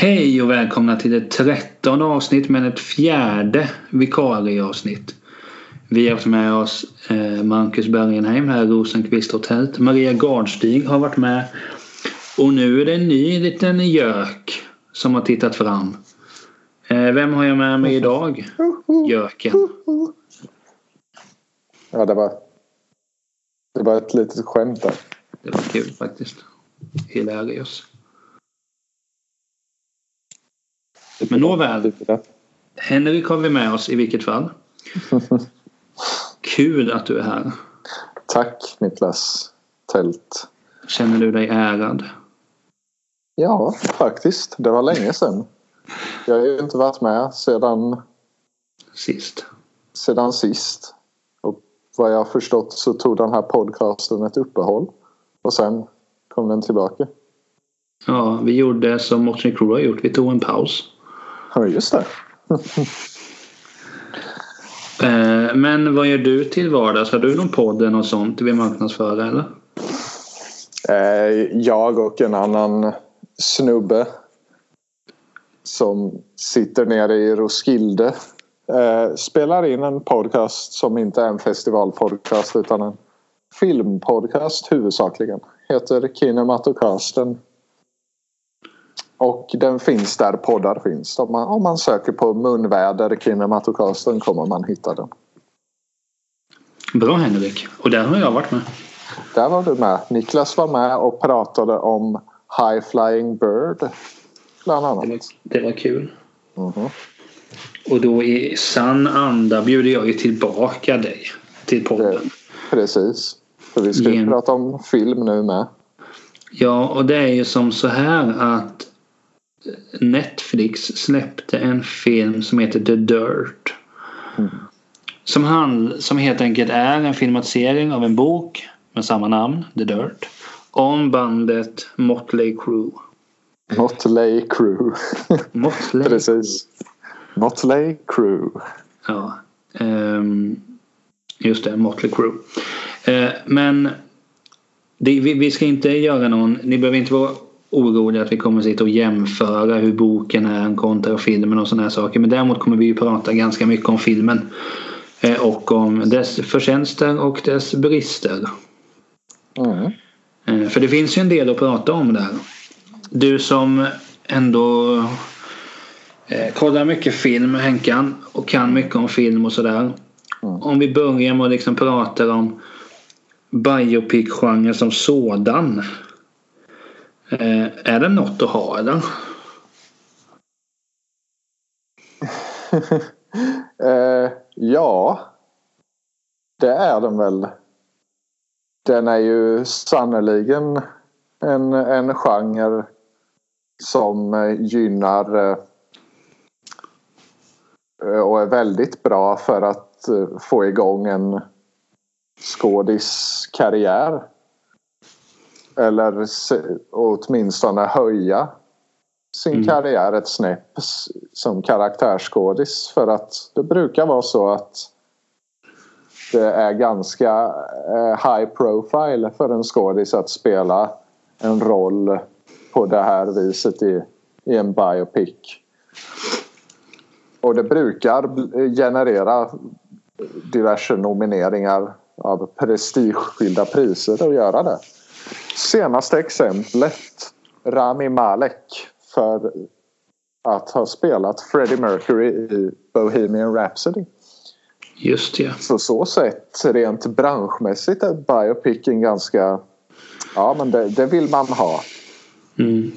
Hej och välkomna till det trettonde avsnitt men ett fjärde vikarieavsnitt. Vi har haft med oss eh, Marcus Bergenheim här i Rosenqvist Hotellet. Maria Gardstig har varit med. Och nu är det en ny liten gök som har tittat fram. Eh, vem har jag med mig idag? Göken. Ja, det var, det var ett litet skämt där. Det var kul faktiskt. Hilarious. Men nåväl. Henrik har vi med oss i vilket fall. Kul att du är här. Tack Niklas Tält. Känner du dig ärad? Ja, faktiskt. Det var länge sedan. Jag har ju inte varit med sedan Sist. sedan sist. Och vad jag har förstått så tog den här podcasten ett uppehåll. Och sen kom den tillbaka. Ja, vi gjorde som Motley Crue har gjort. Vi tog en paus. Ja, just det. Eh, Men vad gör du till vardags? Har du någon podd eller något sånt du vill marknadsföra eller? Eh, Jag och en annan snubbe som sitter nere i Roskilde eh, spelar in en podcast som inte är en festivalpodcast utan en filmpodcast huvudsakligen. Heter Kinematocasten. Och den finns där poddar finns. Om man, om man söker på munväder Kinematocasten kommer man hitta den. Bra Henrik. Och där har jag varit med. Där var du med. Niklas var med och pratade om High Flying Bird. Bland Det annat. var, det var kul. Mhm. Och då i sann anda bjuder jag ju tillbaka dig till podden. Precis. För vi ska ju prata om film nu med. Ja, och det är ju som så här att Netflix släppte en film som heter The Dirt. Mm. Som, hand, som helt enkelt är en filmatisering av en bok med samma namn, The Dirt. Om bandet Motley Crue. Motley Crue. Motley Precis. Motley Crue. Ja. ehm, just det, Motley Crue. Eh, men det, vi, vi ska inte göra någon... Ni behöver inte vara oroliga att vi kommer sitta och jämföra hur boken är kontra filmen och sådana här saker. Men däremot kommer vi ju prata ganska mycket om filmen. Eh, och om dess förtjänster och dess brister. Mm. Eh, För det finns ju en del att prata om där. Du som ändå eh, kollar mycket film Henkan och kan mycket om film och sådär. Mm. Om vi börjar med att liksom prata om biopic-genren som sådan. Eh, är det något att ha eller? eh, ja. Det är den väl. Den är ju sannoliken en, en genre som gynnar eh, och är väldigt bra för att eh, få igång en skådiskarriär. Eller åtminstone höja sin Mm. karriär ett snäpp som karaktärsskådis. För att det brukar vara så att det är ganska eh, high profile för en skådis att spela en roll på det här viset i, i en biopic. Och det brukar bl- generera diverse nomineringar av prestigeskilda priser att göra det. Senaste exemplet Rami Malek för att ha spelat Freddie Mercury i Bohemian Rhapsody. Just det. Så så sett rent branschmässigt är biopicen ganska... Ja men det, det vill man ha. Mm.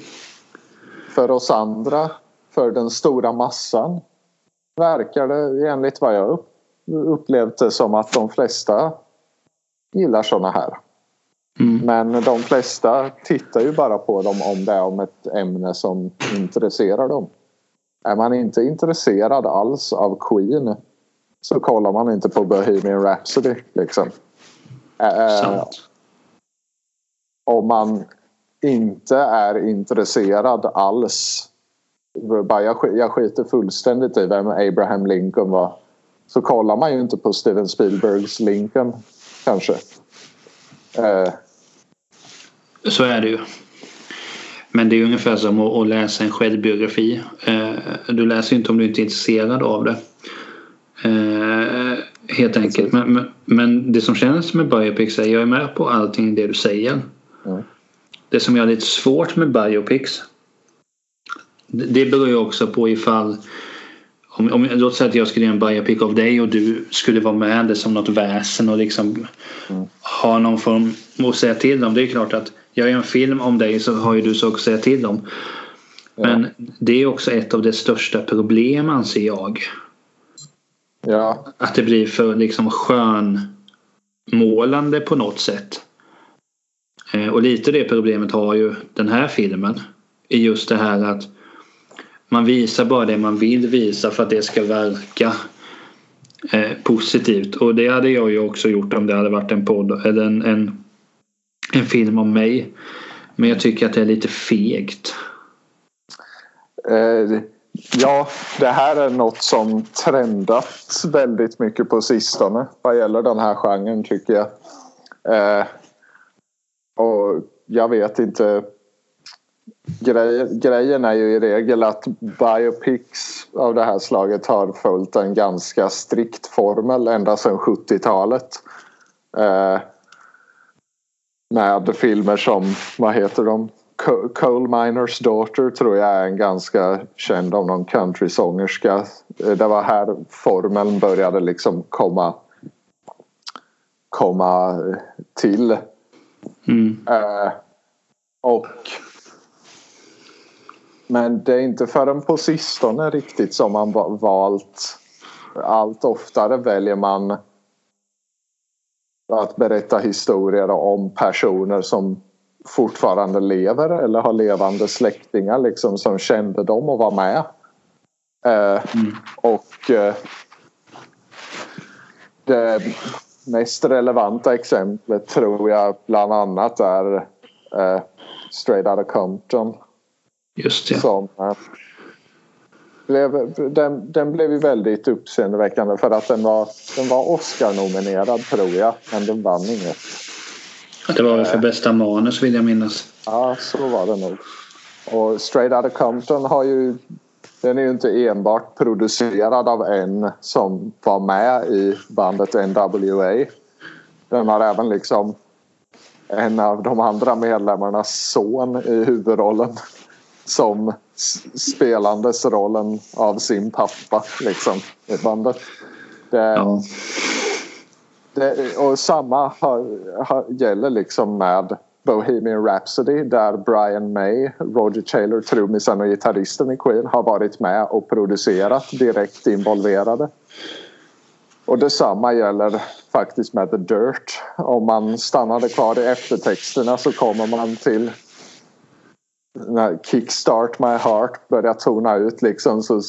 För oss andra, för den stora massan verkar det enligt vad jag upp, upplevt det som att de flesta gillar såna här. Mm. Men de flesta tittar ju bara på dem om det är om ett ämne som intresserar dem. Är man inte intresserad alls av Queen så kollar man inte på Bohemian Rhapsody liksom. Sant. om man inte är intresserad alls. Bara jag, sk- jag skiter fullständigt i vem Abraham Lincoln var. Så kollar man ju inte på Steven Spielbergs Lincoln kanske. Eh, Så är det ju. Men det är ungefär som att, läsa en självbiografi. Eh, du läser inte om du inte är intresserad av det. Eh, helt enkelt. Men, men, men, det som känns med biopics är jag är med på allting det du säger. Mm. Det som jag har lite svårt med biopics. Det beror ju också på ifall om, om, låt säga att jag skulle göra en biopic av dig och du skulle vara med det som något väsen och liksom mm. ha någon form att säga till om. Det är klart att gör jag en film om dig så har ju du så att säga till om. Men ja. det är också ett av de största problem anser jag. Ja. Att det blir för liksom skönmålande på något sätt. Eh, och lite det problemet har ju den här filmen. I just det här att man visar bara det man vill visa för att det ska verka eh, positivt. Och det hade jag ju också gjort om det hade varit en podd eller en, en, en film om mig. Men jag tycker att det är lite fegt. Eh, ja, det här är något som trendat väldigt mycket på sistone vad gäller den här genren tycker jag. Eh, och jag vet inte Grej, grejen är ju i regel att biopics av det här slaget har följt en ganska strikt formel ända sedan 70-talet. Eh, med filmer som, vad heter de? Coal Miners Daughter tror jag är en ganska känd av någon countrysångerska. Eh, det var här formeln började liksom komma komma till. Mm. Eh, och men det är inte förrän på sistone riktigt som man valt allt oftare väljer man att berätta historier om personer som fortfarande lever eller har levande släktingar liksom som kände dem och var med. Eh, mm. Och eh, det mest relevanta exemplet tror jag bland annat är eh, Straight Outta Compton Just det. Som, äh, blev, den, den blev ju väldigt uppseendeväckande för att den var, den var Oscar-nominerad tror jag, men den vann inget. Det var väl för bästa manus vill jag minnas. Ja, så var det nog. Och Straight Outta Compton har ju den är ju inte enbart producerad av en som var med i bandet NWA. Den har även liksom en av de andra medlemmarnas son i huvudrollen som spelandes rollen av sin pappa liksom, i bandet. Det, ja. det, och samma har, har, gäller liksom med Bohemian Rhapsody där Brian May, Roger Taylor, trummisen och gitarristen i Queen har varit med och producerat direkt involverade. Och detsamma gäller faktiskt med The Dirt. Om man stannade kvar i eftertexterna så kommer man till Kickstart My Heart börjar tona ut liksom så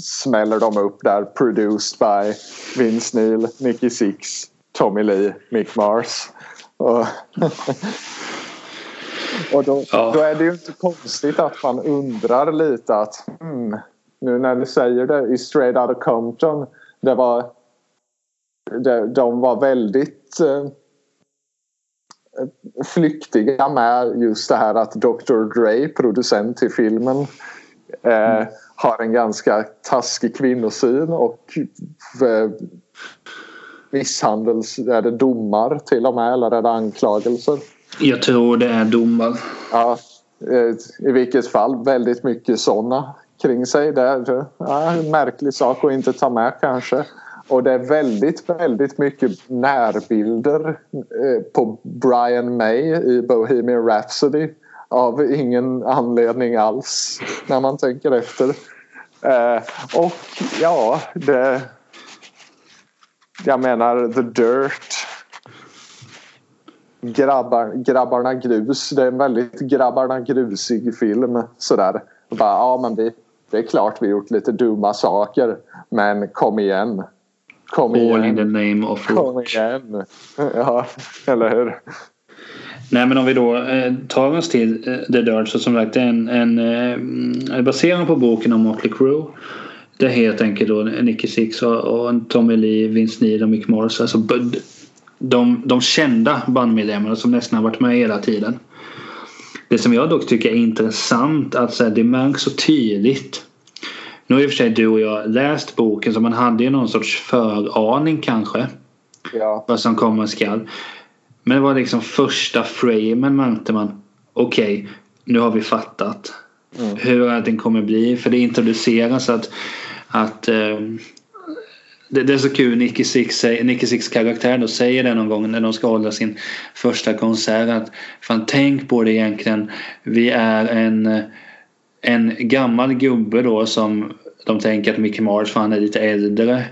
smäller de upp där produced by Vince Neil, Nicky Six, Tommy Lee, Mick Mars. Och, och då, ja. då, är det ju inte konstigt att man undrar lite att hmm, nu när ni säger det i Straight Outta Compton det var de, de var väldigt eh, flyktiga med just det här att Dr Dre, producent till filmen eh, har en ganska taskig kvinnosyn och eh, misshandels... Är det domar till och med eller är det anklagelser? Jag tror det är domar. Ja, eh, i vilket fall väldigt mycket sådana kring sig. Det är en märklig sak att inte ta med kanske. Och det är väldigt, väldigt mycket närbilder eh, på Brian May i Bohemian Rhapsody av ingen anledning alls när man tänker efter. Eh, och ja, det... Jag menar The Dirt. Grabbar, grabbarna grus. Det är en väldigt grabbarna grusig film. Sådär. Bara, ja, men vi, det är klart vi gjort lite dumma saker. Men kom igen. Kom igen. All in the name of rock. Kom igen. Ja, eller hur? Nej men om vi då eh, tar oss till eh, The Dirt så som sagt en, en eh, baserad på boken om Motley Crue. Det är helt enkelt då Nicky Six och, och Tommy Lee, Vince Neil och Mick Mars. Alltså de, de kända bandmedlemmarna som nästan har varit med hela tiden. Det som jag dock tycker är intressant att så här, det märks så tydligt. Nu har i och för sig du och jag läst boken så man hade ju någon sorts föraning kanske. Ja. Vad som komma skall. Men det var liksom första framen märkte man. Okej, okay, nu har vi fattat. Mm. Hur allting kommer bli. För det introduceras att, att eh, det, det, är så kul. Nicky Six, Nicky Six karaktär då säger det någon gång när de ska hålla sin första konsert. Att fan tänk på det egentligen. Vi är en, en gammal gubbe då som de tänker att Mickey Mars för han är lite äldre.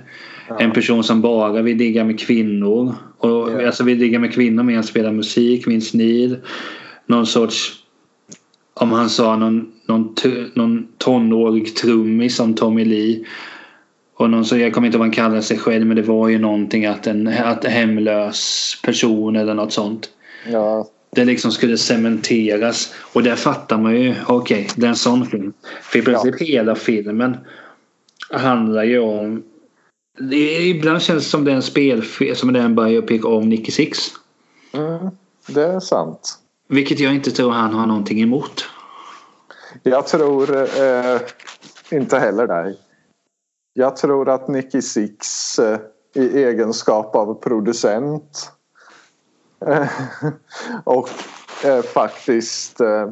Ja. En person som bara vill digga med kvinnor. Och, ja. Alltså vill digga med kvinnor med att spela musik, minns ni? Någon sorts om han sa någon, någon, någon tonårig trummis som Tommy Lee. Och någon, så jag kommer inte ihåg vad han kallade sig själv men det var ju någonting att en att hemlös person eller något sånt. Ja. Det liksom skulle cementeras. Och där fattar man ju, okej okay, det är en sån film. För i princip ja. hela filmen handlar ju om det ibland känns det som det är en spelfilm, som det är en biopic om Nicky Six. Mm, det är sant. Vilket jag inte tror han har någonting emot. Jag tror eh, inte heller det. Jag tror att Nicky Six eh, i egenskap av producent och eh, faktiskt eh,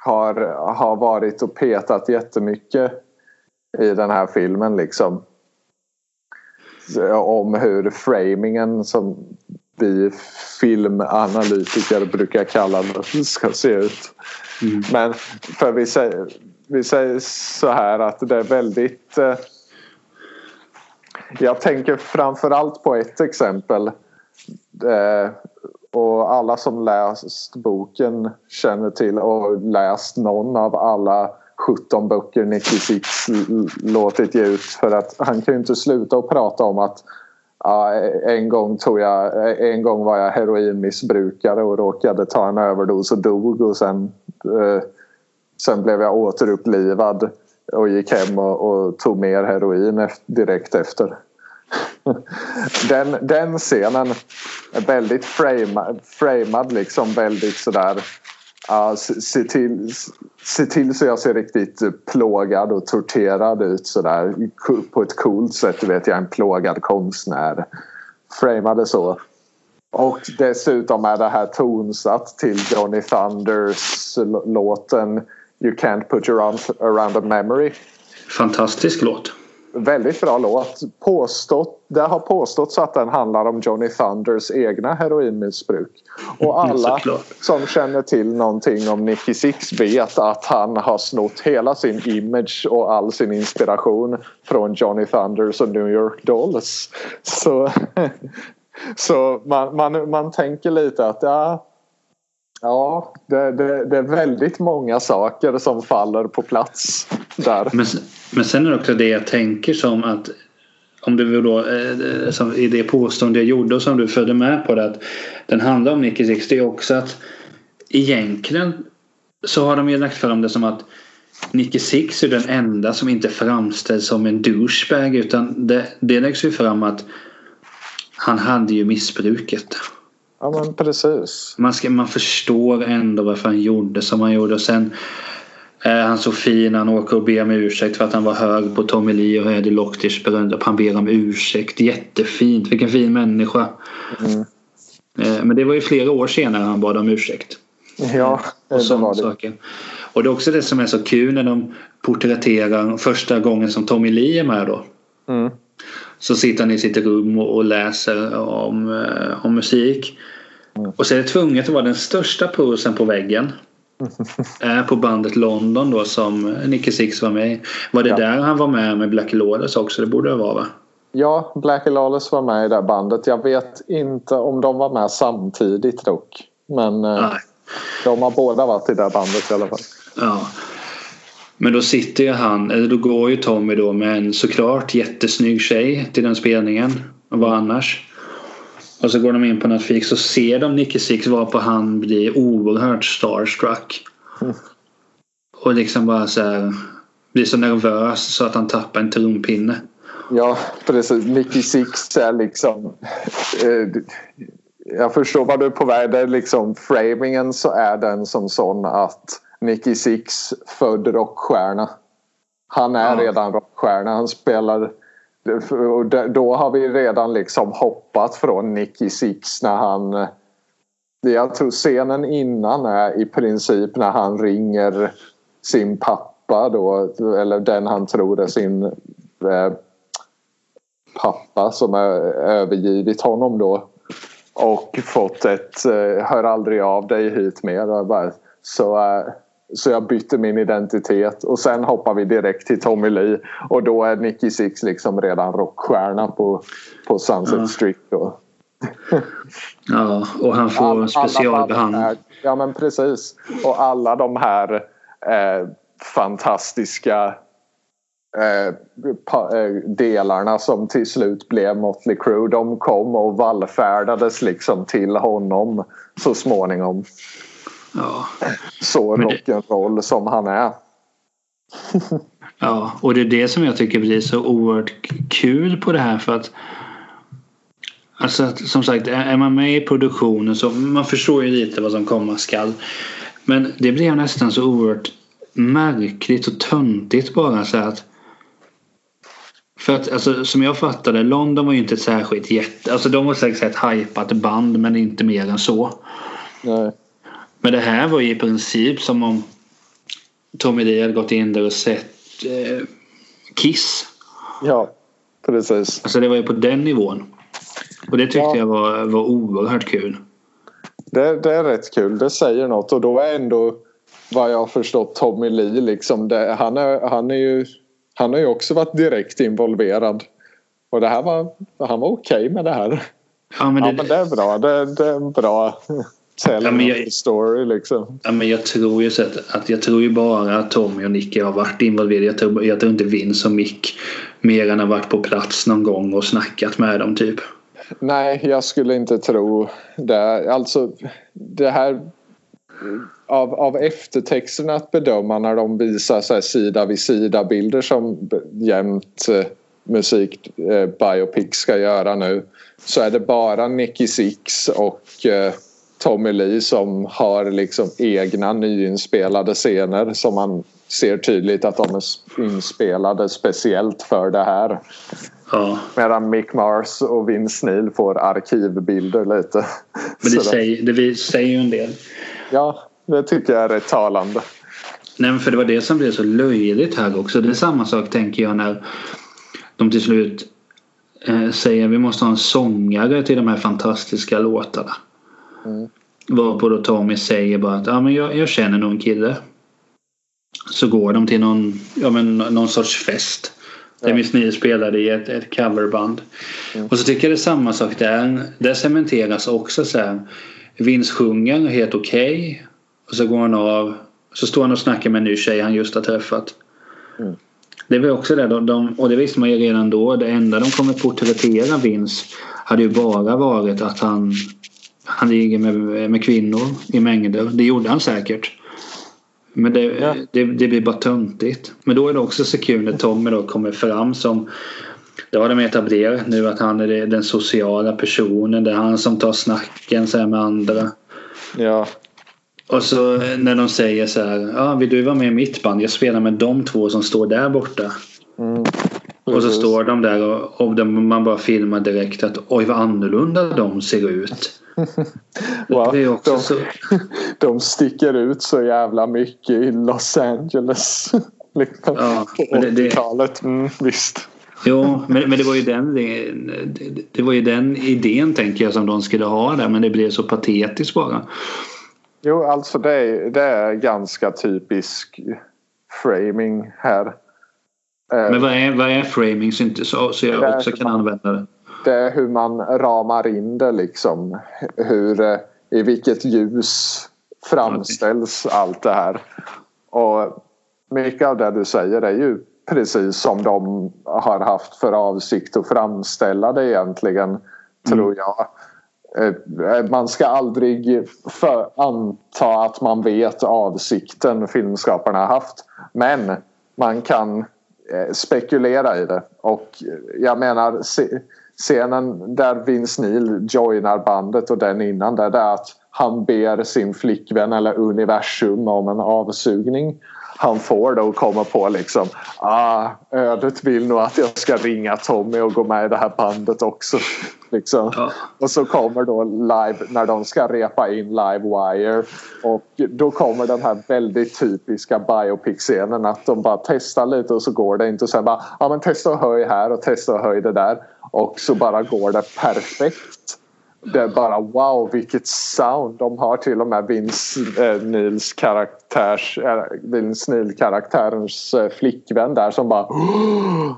har, har varit och petat jättemycket i den här filmen liksom. Om hur framingen som vi filmanalytiker brukar kalla det ska se ut. Mm. Men för vi säger, vi säger så här att det är väldigt eh, jag tänker framförallt på ett exempel. Eh, och alla som läst boken känner till och läst någon av alla 17 böcker Nicky Six låtit ge ut. För att han kan ju inte sluta att prata om att Ja, en, gång tog jag, en gång var jag heroinmissbrukare och råkade ta en överdos och dog och sen, eh, sen blev jag återupplivad och gick hem och, och tog mer heroin direkt efter. Den, den scenen är väldigt framad, framad liksom väldigt sådär uh, se, till, se till så jag ser riktigt plågad och torterad ut sådär på ett coolt sätt. Du vet, jag är en plågad konstnär. Framade så. Och dessutom är det här tonsatt till Johnny Thunders låten You can't put your arms around a memory. Fantastisk låt. Väldigt bra låt. Påstått, det har påståtts att den handlar om Johnny Thunders egna heroinmissbruk. Och alla som känner till någonting om Nicky Six vet att han har snott hela sin image och all sin inspiration från Johnny Thunders och New York Dolls. Så, så man, man, man tänker lite att ja, Ja, det, det, det, är väldigt många saker som faller på plats där. Men, men sen är det också det jag tänker som att om du då, eh, eh, som i det påstående jag gjorde och som du följde med på det att den handlar om Nicky Six. Det är också att egentligen så har de ju lagt fram det som att Nicky Six är den enda som inte framställs som en douchebag utan det, det läggs ju fram att han hade ju missbruket. Ja men precis. Man, ska, man förstår ändå varför han gjorde som han gjorde och sen är han så fin han åker och ber om ursäkt för att han var hög på Tommy Lee och Eddie Locktish bröllop. Han ber om ursäkt. Jättefint. Vilken fin människa. Mm. Eh, men det var ju flera år senare han bad om ursäkt. Ja, och det var det. Saker. Och det är också det som är så kul när de porträtterar första gången som Tommy Lee är med då. Mm. Så sitter han i sitt rum och läser om, eh, om musik. Mm. Och så är det tvunget att vara den största pulsen på väggen. Är på bandet London då som Nicky Six var med Var det ja. där han var med med Blackie Lawless också? Det borde det vara va? Ja, Blackie Lawless var med i det bandet. Jag vet inte om de var med samtidigt dock. Men eh, Nej. de har båda varit i det bandet i alla fall. Ja. Men då sitter ju han, eller då går ju Tommy då med en såklart jättesnygg tjej till den spelningen. Vad annars? Och så går de in på något fik så ser de Nicky Six varpå han blir oerhört starstruck. Mm. Och liksom bara så här, blir så nervös så att han tappar en trumpinne. Ja precis. Nicky Six är liksom... Eh, jag förstår vad du är på väg. Det är liksom, framingen så är den som sån att Nicky Six född rockstjärna. Han är ja. redan rockstjärna. Han spelar då har vi redan liksom hoppat från Nicky Six när han... Jag tror scenen innan är i princip när han ringer sin pappa då, eller den han tror är sin eh, pappa som har övergivit honom då och fått ett eh, hör aldrig av dig hit mer. Så eh, så jag bytte min identitet och sen hoppar vi direkt till Tommy Lee och då är Nicky Six liksom redan rockstjärna på, på Sunset ja. Street. Då. ja, och han får All, specialbehandling. Ja, men precis. Och alla de här eh, fantastiska eh, eh, delarna som till slut blev Motley Crue de kom och vallfärdades liksom till honom så småningom. Ja. Så rock'n'roll som han är. ja, och det är det som jag tycker blir så oerhört kul på det här för att Alltså som sagt, är man med i produktionen så man förstår ju lite vad som komma skall. Men det blev nästan så oerhört märkligt och töntigt bara så att för att alltså, som jag fattade, London var ju inte ett särskilt jätte... Alltså de var säkert ett hypat band men inte mer än så. Nej. Men det här var ju i princip som om Tommy Lee hade gått in där och sett eh, Kiss. Ja, precis. Alltså det var ju på den nivån. Och det tyckte ja. jag var, var oerhört kul. Det, det är rätt kul. Det säger något och då är ändå vad jag har förstått Tommy Lee liksom. Det, han, är, han, är ju, han har ju också varit direkt involverad. Och det här var, han var okej okay med det här. Ja men det, ja, men det är bra. Det, det är en bra Telling ja, jag, story liksom. Ja, men jag tror ju så att, att jag tror ju bara att Tommy och Nicky har varit involverade. Jag tror, jag tror inte Vince och Mick mer än har varit på plats någon gång och snackat med dem typ. Nej, jag skulle inte tro det. Alltså det här av, av eftertexterna att bedöma när de visar så sida vid sida bilder som jämt eh, musik eh, biopic ska göra nu så är det bara Nicky Six och eh, Tommy Lee som har liksom egna nyinspelade scener som man ser tydligt att de är inspelade speciellt för det här. Ja. Medan Mick Mars och Vince Neil får arkivbilder lite. Men det, säger, det säger ju en del. Ja, det tycker jag är rätt talande. Nej, men för det var det som blev så löjligt här också. Det är samma sak tänker jag när de till slut eh, säger vi måste ha en sångare till de här fantastiska låtarna. Mm. Varpå då Tommy säger bara att ja, men jag, jag känner någon kille. Så går de till någon, ja, men någon sorts fest. Där ja. Miss Neil spelade i ett, ett coverband. Mm. Och så tycker jag det är samma sak där. Där cementeras också så här. Vince sjunger helt okej. Okay, och så går han av. Så står han och snackar med en ny tjej han just har träffat. Mm. Det var också det. De, de, och det visste man ju redan då. Det enda de kommer porträttera Vince hade ju bara varit att han han ligger med, med kvinnor i mängder. Det gjorde han säkert. Men det, ja. det, det, blir bara töntigt. Men då är det också så kul när Tommy då kommer fram som det har de etablerat nu att han är den sociala personen. Det är han som tar snacken så med andra. Ja. Och så när de säger så här. Ja, vill du vara med i mitt band? Jag spelar med de två som står där borta. Mm. Och så står de där och, och man bara filmar direkt att oj vad annorlunda de ser ut. wow. det är också de, så... de sticker ut så jävla mycket i Los Angeles. liksom, ja, på 80-talet. Mm, visst. Jo, men, men det var ju den det, det var ju den idén tänker jag som de skulle ha där men det blev så patetiskt bara. Jo, alltså det är, det är ganska typisk framing här. Men vad är, vad är framing så, så, jag också kan använda det? Det är hur man ramar in det liksom. Hur, eh, I vilket ljus framställs okay. allt det här. Och mycket av det du säger är ju precis som de har haft för avsikt att framställa det egentligen. Mm. Tror jag. Eh, man ska aldrig för, anta att man vet avsikten filmskaparna har haft. Men man kan Eh, Eh, spekulera i det. Och eh, jag menar scenen där Vince Neil joinar bandet och den innan där det är att han ber sin flickvän eller universum om en avsugning han får då komma på liksom ah, ödet vill nog att jag ska ringa Tommy och gå med i det här bandet också. Liksom. Ja. Och så kommer då live när de ska repa in Livewire och då kommer den här väldigt typiska biopic-scenen att de bara testar lite och så går det inte och sen bara ja men testa och höj här och testa och höj det där och så bara går det perfekt det är bara wow vilket sound. De har till och med Vince eh, Nils karaktärs, eh, Vince Neil karaktärens eh, flickvän där som bara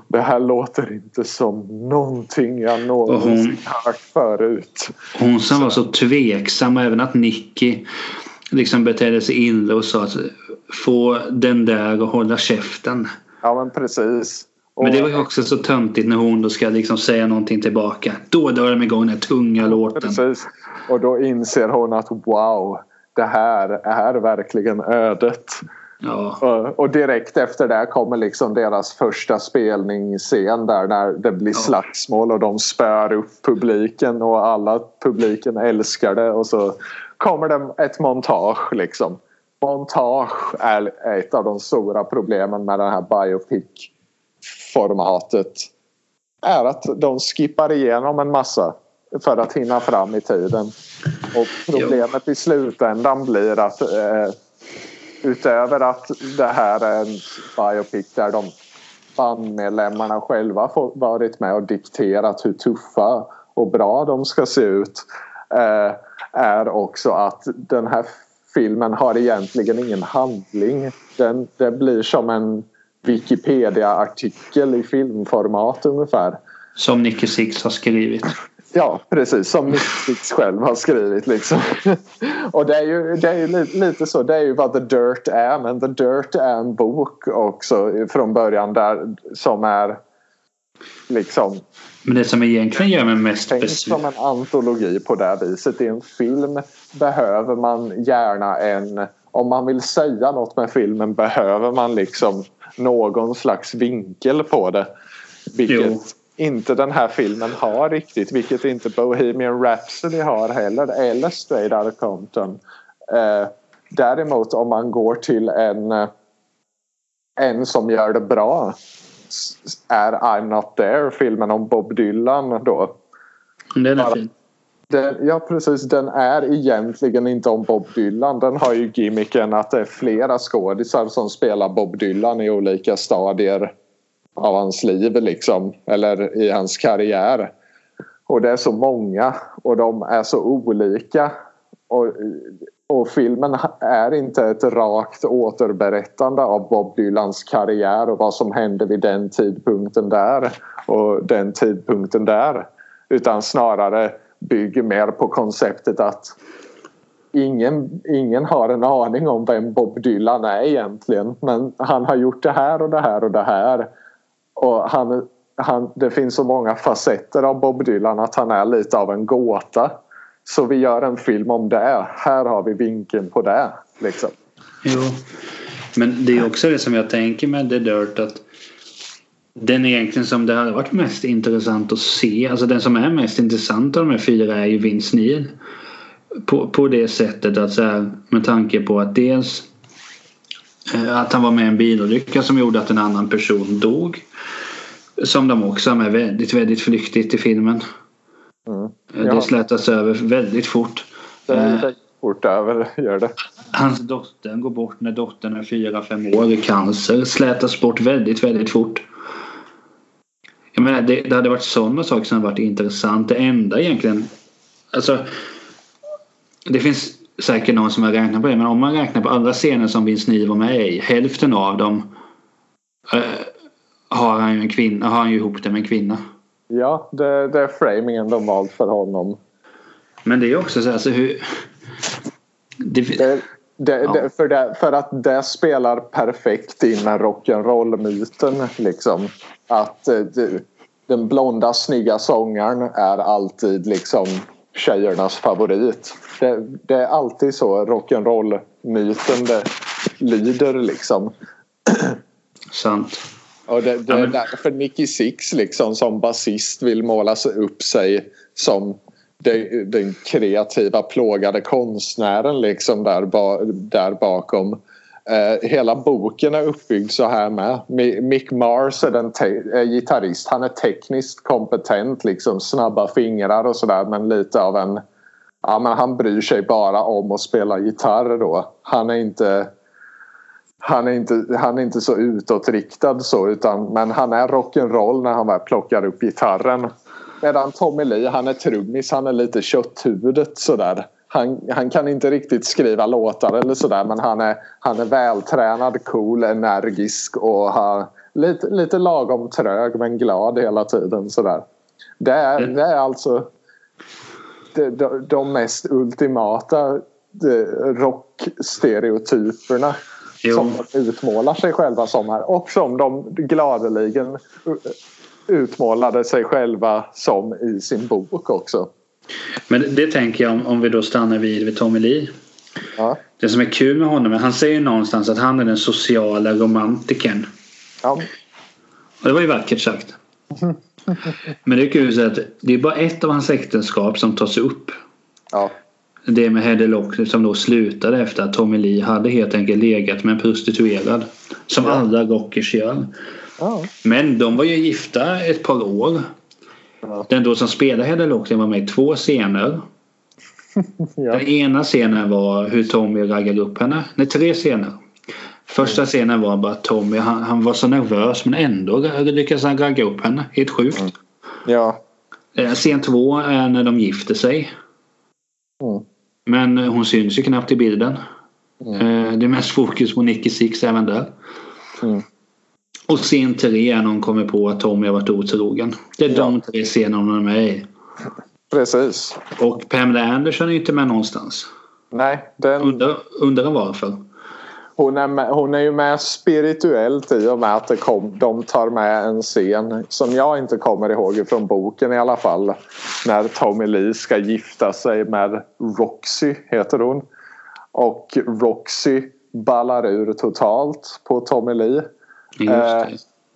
Det här låter inte som någonting jag någonsin hört förut. Hon som var så tveksam även att Nicky liksom betedde sig illa och sa att få den där och hålla käften. Ja men precis. Men det var ju också så töntigt när hon då ska liksom säga någonting tillbaka. Då drar de igång den tunga låten. Precis. Och då inser hon att wow, det här är verkligen ödet. Ja. Och direkt efter det kommer liksom deras första spelningsscen där när det blir slagsmål och de spör upp publiken och alla publiken älskar det och så kommer det ett montage liksom. Montage är ett av de stora problemen med den här biopic formatet är att de skippar igenom en massa för att hinna fram i tiden. Och problemet jo. i slutändan blir att eh, utöver att det här är en biopic där de bandmedlemmarna själva får varit med och dikterat hur tuffa och bra de ska se ut eh, är också att den här filmen har egentligen ingen handling. Den, det blir som en Wikipedia-artikel i filmformat ungefär. Som Nicky Six har skrivit. Ja, precis. Som Six själv har skrivit. Liksom. Och det är ju, det är ju lite, lite, så. Det är ju vad The Dirt är. Men The Dirt är en bok också från början där som är liksom men det som egentligen gör mig mest besviken. som en antologi på det viset. I en film behöver man gärna en... Om man vill säga något med filmen behöver man liksom någon slags vinkel på det. Vilket jo. inte den här filmen har riktigt. Vilket inte Bohemian Rhapsody har heller. Eller Straight Outta Compton. Eh, däremot om man går till en, eh, en som gör det bra är I'm Not There filmen om Bob Dylan då. Den är fin. Den, ja precis, den är egentligen inte om Bob Dylan. Den har ju gimmicken att det är flera skådisar som spelar Bob Dylan i olika stadier av hans liv liksom. Eller i hans karriär. Och det är så många och de är så olika. Och, och filmen är inte ett rakt återberättande av Bob Dylans karriär och vad som hände vid den tidpunkten där och den tidpunkten där. Utan snarare bygger mer på konceptet att ingen, ingen har en aning om vem Bob Dylan är egentligen. Men han har gjort det här och det här och det här. Och han, han, det finns så många facetter av Bob Dylan att han är lite av en gåta. Så vi gör en film om det. Här har vi vinkeln på det. Liksom. Jo. Men det är också det som jag tänker med The Dirt att den egentligen som det hade varit mest intressant att se, alltså den som är mest intressant av de här fyra är ju Vince Neil. På, på det sättet att så här, med tanke på att dels eh, att han var med i en bilolycka som gjorde att en annan person dog. Som de också har med väldigt, väldigt flyktigt i filmen. Mm. Ja. Det slätas över väldigt fort. Det eh, fort över, gör det. Hans dotter går bort när dottern är fyra fem år i cancer. Slätas bort väldigt, väldigt fort. Jag menar, det, det hade varit sådana saker som varit intressant. Det enda egentligen... Alltså, det finns säkert någon som har räknat på det men om man räknar på alla scener som Vince Neil var med i. Hälften av dem äh, har han ju en kvinna, har han ju ihop det med en kvinna. Ja, det, det är framingen de valt för honom. Men det är också så här, alltså hur... Det, det, det, ja. för, för att det spelar perfekt in med rock'n'roll-myten. Liksom. Att eh, den blonda snygga sångaren är alltid liksom tjejernas favorit. Det, det är alltid så rock'n'roll-myten det lyder liksom. Sant. Och det, det är därför Nicky Six liksom som basist vill måla upp sig som den, den kreativa plågade konstnären liksom där, där bakom. Eh, hela boken är uppbyggd så här med. Mick Mars är, den är eh, gitarrist. Han är tekniskt kompetent, liksom snabba fingrar och sådär men lite av en... Ja men han bryr sig bara om att spela gitarr då. Han är inte... Han är inte, han är inte så utåtriktad så utan men han är rock'n'roll när han väl plockar upp gitarren. Medan Tommy Lee han är trummis, han är lite kötthuvudet sådär han, han kan inte riktigt skriva låtar eller sådär men han är, han är vältränad, cool, energisk och har lite, lite lagom trög men glad hela tiden. Sådär. Det, är, mm. det är alltså de, de, de mest ultimata rockstereotyperna jo. som de utmålar sig själva som här och som de gladeligen utmålade sig själva som i sin bok också. Men det tänker jag om, om vi då stannar vid, vid Tommy Lee. Ja. Det som är kul med honom, han säger någonstans att han är den sociala romantikern. Ja. Och det var ju vackert sagt. Men det är kul att det är bara ett av hans äktenskap som tas upp. Ja. Det med Hedde Lock som då slutade efter att Tommy Lee hade helt enkelt legat med en prostituerad. Som ja. alla rockers gör. Ja. Men de var ju gifta ett par år. Den då som spelade Hedda Loxley var med i två scener. ja. Den ena scenen var hur Tommy raggade upp henne. Nej, tre scener. Första mm. scenen var bara att Tommy han, han, var så nervös men ändå lyckades han ragga upp henne. Helt sjukt. Mm. Ja. Eh, scen två är när de gifter sig. Mm. Men hon syns ju knappt i bilden. Mm. Eh, det är mest fokus på Nicky Six även där. Mm. Och scen tre är när hon kommer på att Tommy har varit otrogen. Det är ja. de tre scenerna hon är med i. Precis. Och Pamela Anderson är inte med någonstans. Nej. Den... Undrar, undrar varför. Hon är, med, hon är ju med spirituellt i och med att det kom, de tar med en scen som jag inte kommer ihåg från boken i alla fall. När Tommy Lee ska gifta sig med Roxy, heter hon. Och Roxy ballar ur totalt på Tommy Lee. Eh,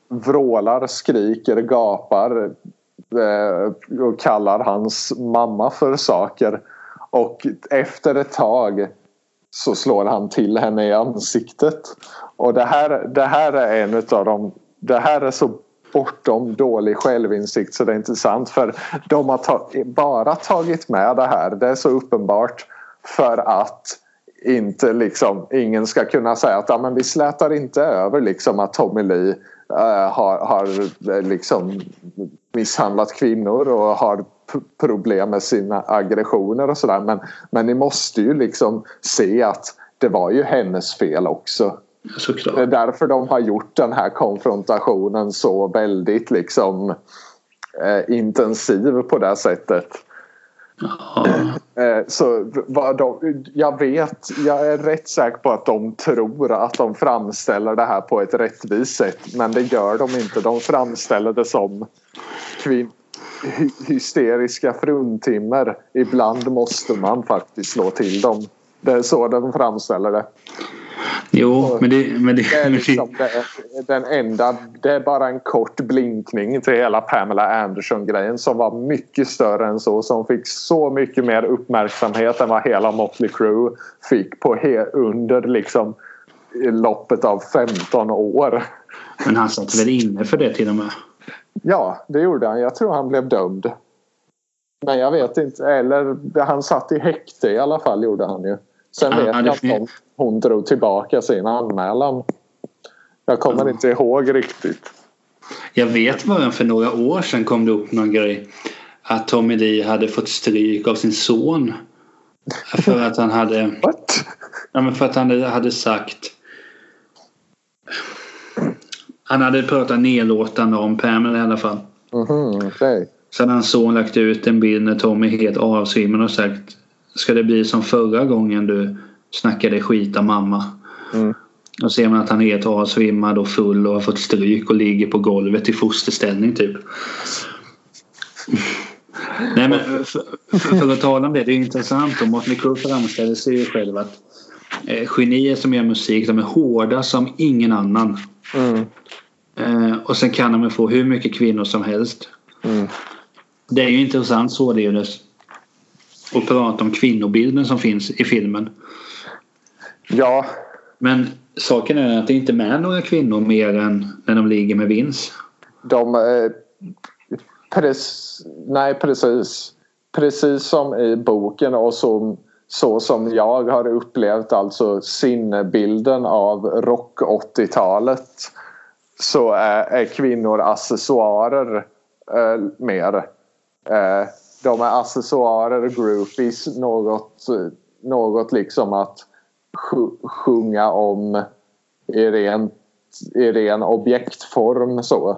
vrålar, skriker, gapar eh, och kallar hans mamma för saker. Och efter ett tag så slår han till henne i ansiktet. Och det här, det här är en av de... Det här är så bortom dålig självinsikt så det är inte sant för de har ta, bara tagit med det här. Det är så uppenbart för att inte liksom, ingen ska kunna säga att ja, men vi slätar inte över liksom att Tommy Lee uh, har, har eh, liksom misshandlat kvinnor och har problem med sina aggressioner och sådär. Men, men ni måste ju liksom se att det var ju hennes fel också. Såklart. Det är därför de har gjort den här konfrontationen så väldigt liksom eh, intensiv på det sättet. Eh, så vad de, jag vet, jag är rätt säker på att de tror att de framställer det här på ett rättvist sätt. Men det gör de inte. De framställer det som kvin hysteriska fruntimmer. Ibland måste man faktiskt slå till dem. Det är så de framställer det. Jo, men det, men det, det är liksom det, den enda. Det är bara en kort blinkning till hela Pamela Anderson-grejen som var mycket större än så. Som fick så mycket mer uppmärksamhet än vad hela Motley Crue fick på he, under liksom loppet av 15 år. Men han satt väl inne för det till och med? Ja, det gjorde han. Jag tror han blev dömd. Men jag vet inte. Eller han satt i häkte i alla fall gjorde han ju. Sen vet jag inte om hon drog tillbaka sin anmälan. Jag kommer mm. inte ihåg riktigt. Jag vet bara för några år sedan kom det upp någon grej. Att Tommy Lee hade fått stryk av sin son. För att han hade... What? Ja, men för att han hade sagt... Han hade pratat nedlåtande om Pamela i alla fall. Mm -hmm, okay. Sen hans son lagt ut en bild när Tommy helt avsvimmad och sagt Ska det bli som förra gången du snackade skit om mamma? Mm. Och ser man att han är helt avsvimmad och full och har fått stryk och ligger på golvet i fosterställning typ. Nej men för, för, för, att tala om det, det är intressant och Motley Crue framställer sig ju själv att eh, genier som gör musik de är hårda som ingen annan. Mm. Eh, och sen kan de få hur mycket kvinnor som helst. Mm. Det är ju intressant således att prata om kvinnobilden som finns i filmen. Ja, Men saken är att det inte är med några kvinnor mer än när de ligger med Vince. de... Eh, prec, nej, precis. Precis som i boken och som, så som jag har upplevt alltså sinnebilden av rock 80-talet så är, är kvinnor accessoarer eh, mer. Eh, de är accessoarer, groupies, något, något liksom att sjunga om i, rent, i ren objektform så.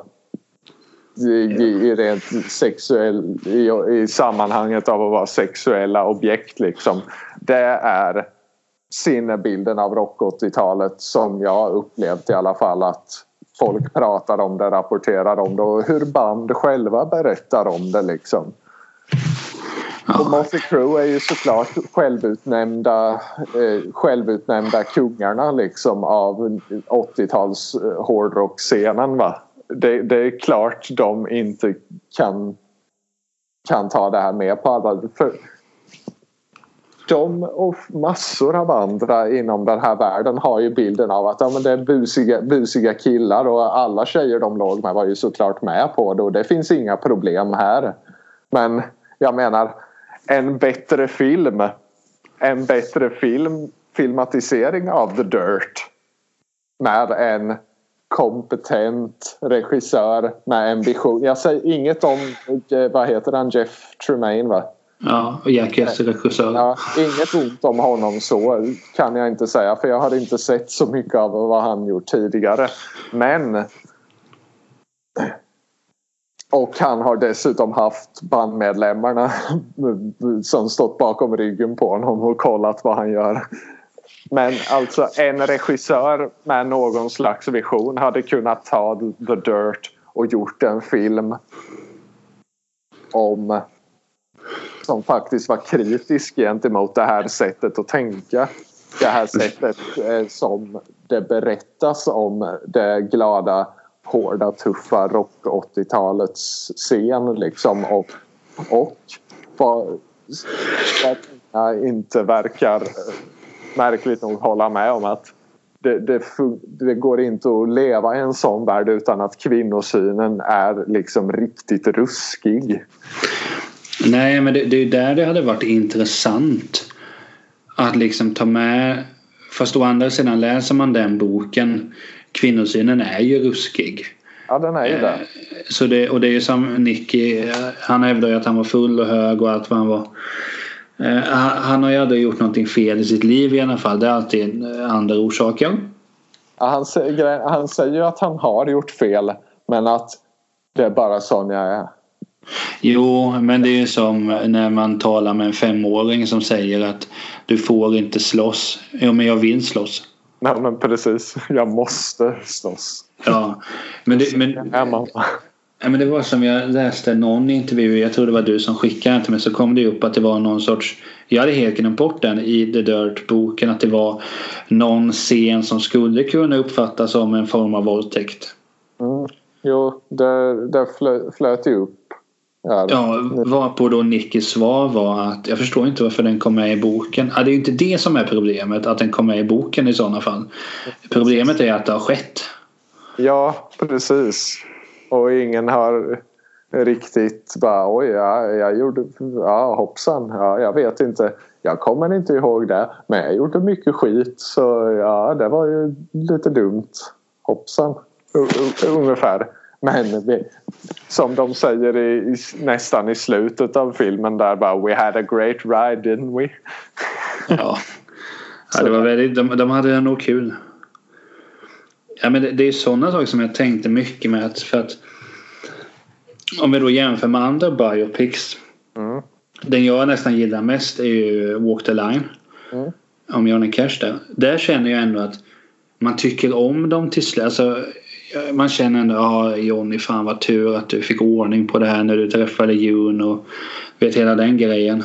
I, i, i rent sexuell, i, i sammanhanget av att vara sexuella objekt liksom. Det är sinnebilden av rock 80-talet som jag upplevt i alla fall att folk pratar om det, rapporterar om det och hur band själva berättar om det liksom. Och Motley Crue är ju såklart självutnämnda, eh, självutnämnda kungarna liksom av 80-tals eh, hårdrockscenen va. Det, det är klart de inte kan, kan ta det här med på allvar. För de och massor av andra inom den här världen har ju bilden av att ja, men det är busiga, busiga killar och alla tjejer de låg med var ju såklart med på det och det finns inga problem här. Men jag menar en bättre film en bättre film filmatisering av The Dirt med en kompetent regissör med en vision. Jag säger inget om, eh, vad heter han, Jeff Tremaine va? Ja, och Jackass regissör. Ja, inget ont om honom så kan jag inte säga för jag har inte sett så mycket av vad han gjort tidigare. Men och han har dessutom haft bandmedlemmarna som stått bakom ryggen på honom och kollat vad han gör. Men alltså en regissör med någon slags vision hade kunnat ta The Dirt och gjort en film om som faktiskt var kritisk gentemot det här sättet att tänka. Det här sättet eh, som det berättas om det glada, hårda, tuffa rock 80-talets scen liksom och, och vad jag inte verkar märkligt nog hålla med om att det, det, det går inte att leva i en sån värld utan att kvinnosynen är liksom riktigt ruskig. Nej, men det, det är där det hade varit intressant att liksom ta med. Fast å andra sidan läser man den boken. Kvinnosynen är ju ruskig. Ja, den är ju det. Eh, Så det, och det är ju som Nicky. Han hävdar ju att han var full och hög och allt vad han var. Eh, Han har ju aldrig gjort någonting fel i sitt liv i alla fall. Det är alltid eh, andra orsaker. Ja, han, säger, han säger ju att han har gjort fel men att det är bara sån jag är. Jo, men det är ju som när man talar med en femåring som säger att du får inte slåss. Jo, men jag vill slåss. Nej men precis, jag måste slåss. Ja, men det, men, Ja, men det var som jag läste någon intervju. Jag tror det var du som skickade den till mig. Så kom det upp att det var någon sorts. Jag hade helt glömt bort den i The Dirt-boken. Att det var någon scen som skulle kunna uppfattas som en form av våldtäkt. mm, jo, det, det flö, flöt ju upp. Ja, varpå då Nickys svar var att jag förstår inte varför den kom med i boken. Ja, det är ju inte det som är problemet, att den kom med i boken i sådana fall. Problemet är att det har skett. ja precis. Och ingen har riktigt bara oj, ja, jag gjorde, ja hoppsan, ja, jag vet inte. Jag kommer inte ihåg det. Men jag gjorde mycket skit så ja, det var ju lite dumt. Hoppsan. U- ungefär. Men vi, som de säger i, nästan i slutet av filmen där bara We had a great ride didn't we? Ja, ja det var väldigt, de, de hade nog kul. Ja, men det, det är sådana saker som jag tänkte mycket med. Att, för att om vi då jämför med andra biopics. Mm. Den jag nästan gillar mest är ju Walk the Line. Mm. Om Johnny Cash där. Där känner jag ändå att man tycker om dem till slut. Alltså, man känner ändå ja Johnny fan vad tur att du fick ordning på det här när du träffade Jun och vet hela den grejen.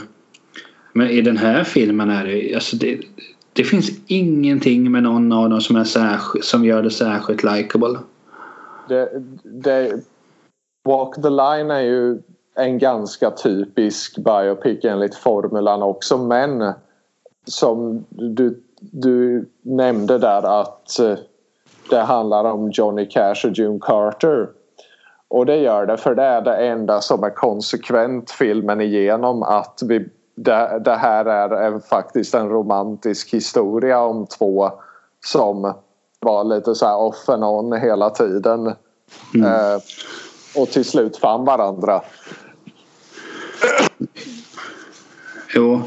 Men i den här filmen är det alltså det, det finns ingenting med någon av dem som, är särskilt, som gör det särskilt likable. det, det, Walk the line är ju en ganska typisk biopic enligt formulan också men som du, du nämnde där att eh, det handlar om Johnny Cash och June Carter. Och det gör det för det är det enda som är konsekvent filmen igenom att vi, det, det här är en, faktiskt en romantisk historia om två som var lite så här off and on hela tiden. Mm. Eh, och till slut fann varandra. Jo.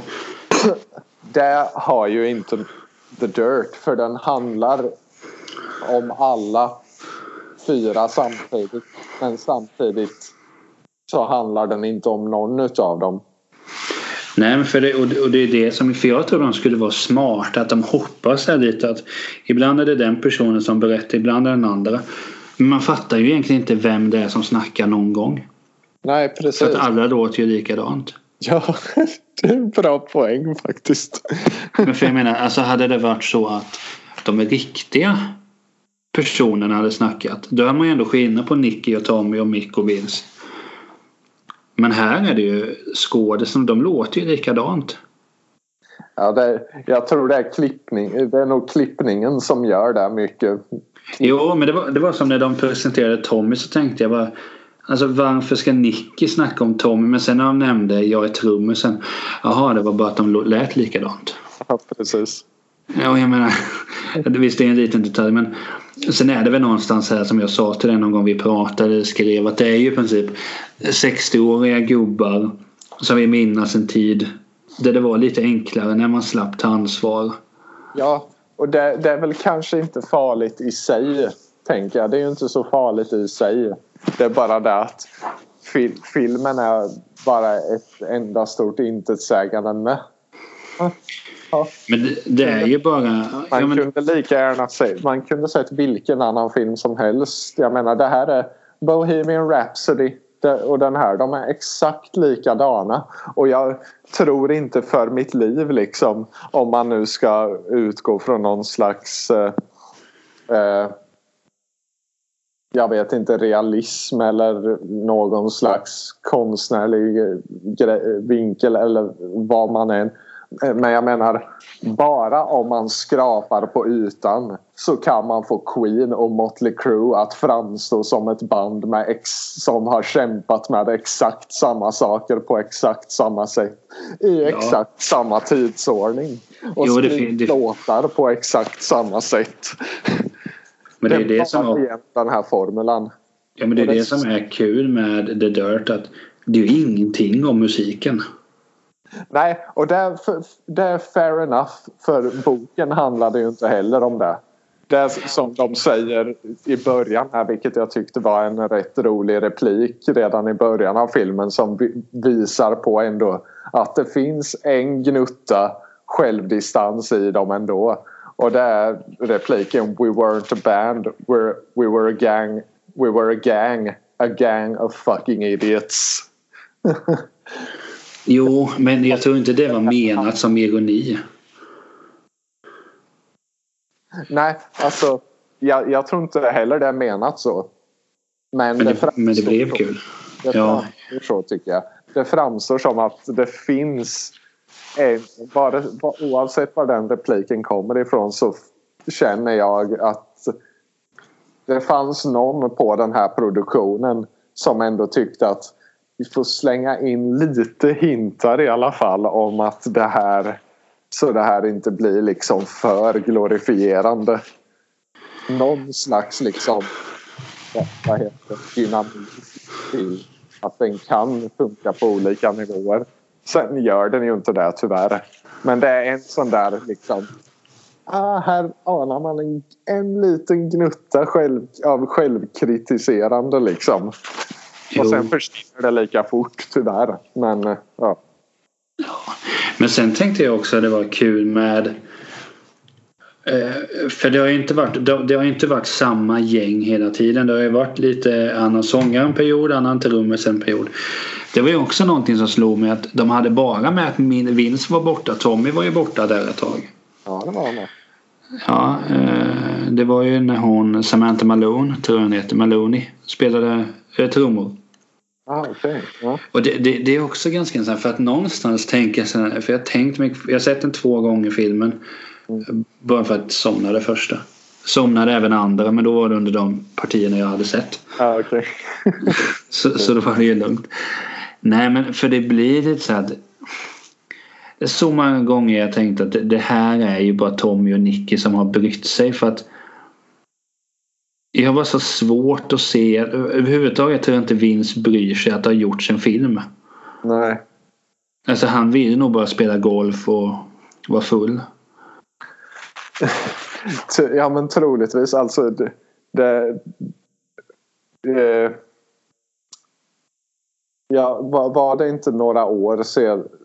Det har ju inte The Dirt för den handlar om alla fyra samtidigt. Men samtidigt så handlar den inte om någon av dem. Nej, för det, och det är det som för jag tror de skulle vara smarta att de hoppas här lite att ibland är det den personen som berättar, ibland är det den andra. Men man fattar ju egentligen inte vem det är som snackar någon gång. Nej, precis. För att alla låter ju likadant. Ja, det är en bra poäng faktiskt. Men för jag menar, alltså hade det varit så att de riktiga personerna hade snackat. Då är man ju ändå skillnad på Nicky och Tommy och Mick och Vince. Men här är det ju skådisen, de låter ju likadant. Ja, det, jag tror det är klippning. Det är nog klippningen som gör det mycket. Jo, men det var, det var som när de presenterade Tommy så tänkte jag bara Alltså varför ska Nicky snacka om Tommy? Men sen när de nämnde jag är trummisen. Jaha, det var bara att de lät likadant. Ja, precis. Ja, jag menar. Visst, det är en liten detalj men sen är det väl någonstans här som jag sa till dig någon gång vi pratade eller skrev att det är ju i princip 60-åriga gubbar som vill minnas en tid där det var lite enklare när man slapp ta ansvar. Ja, och det, det är väl kanske inte farligt i sig tänker jag. Det är ju inte så farligt i sig. Det är bara det att fil filmen är bara ett enda stort intetsägande med. Ja. Men det, det, är ju bara... Man ja, men... kunde lika gärna se, man kunde sett vilken annan film som helst. Jag menar det här är Bohemian Rhapsody och den här. De är exakt likadana. Och jag tror inte för mitt liv liksom om man nu ska utgå från någon slags eh, eh, jag vet inte, realism eller någon slags konstnärlig vinkel eller vad man än. Men jag menar, bara om man skrapar på ytan så kan man få Queen och Motley Crue att framstå som ett band med ex som har kämpat med exakt samma saker på exakt samma sätt i exakt ja. samma tidsordning. Och jo, det, låtar på exakt samma sätt. Men det är det som är... den här formulan. Ja men det är det, det som är kul med The Dirt att det är ju ingenting om musiken. Nej, och det är, för, det är fair enough för boken handlade ju inte heller om det. Det som de säger i början här, vilket jag tyckte var en rätt rolig replik redan i början av filmen som visar på ändå att det finns en gnutta självdistans i dem ändå. Och det är repliken We weren't a band, we're, we were a gang, we were a gang, a gang of fucking idiots. jo, men jag tror inte det var menat som ironi. Nej, alltså jag, jag tror inte heller det är menat så. Men, men, det, men det blev kul. Det ja. så tycker jag. Det framstår som att det finns en, bara, oavsett var den repliken kommer ifrån så känner jag att det fanns någon på den här produktionen som ändå tyckte att vi får slänga in lite hintar i alla fall om att det här så det här inte blir liksom för glorifierande. Någon slags liksom vad heter dynamik i att den kan funka på olika nivåer. Sen gör den ju inte det tyvärr. Men det är en sån där liksom ah, här anar man en, en liten gnutta själv, av självkritiserande liksom. Jo. Och sen försvinner det lika fort tyvärr. Men ja. ja. Men sen tänkte jag också att det var kul med eh, för det har ju inte varit, det har inte varit samma gäng hela tiden. Det har ju varit lite annan sångare en period, annan trummis en period. Det var ju också någonting som slog mig att de hade bara med att min Vince var borta. Tommy var ju borta där ett tag. Ja, det var han Ja, eh, det var ju när hon Samantha Malone, tror jag hon heter, Maloney, spelade eh, trummor. Ah, okay. ja. Och det, det, det, är också ganska intressant för att någonstans tänker jag för jag tänkt mig, jag har sett den två gånger filmen. Mm. Bara för att somna det första. Somnade även andra men då var det under de partierna jag hade sett. Ah, okay. så, så då var det ju lugnt. Nej men för det blir lite så att så många gånger jag tänkt att det här är ju bara Tommy och Nicky som har brytt sig för att jag har bara så svårt att se överhuvudtaget tror jag inte Vince bryr sig att det har gjorts en film. Nej. Alltså han vill nog bara spela golf och vara full. ja men troligtvis alltså det, det, det Ja, var, var det inte några år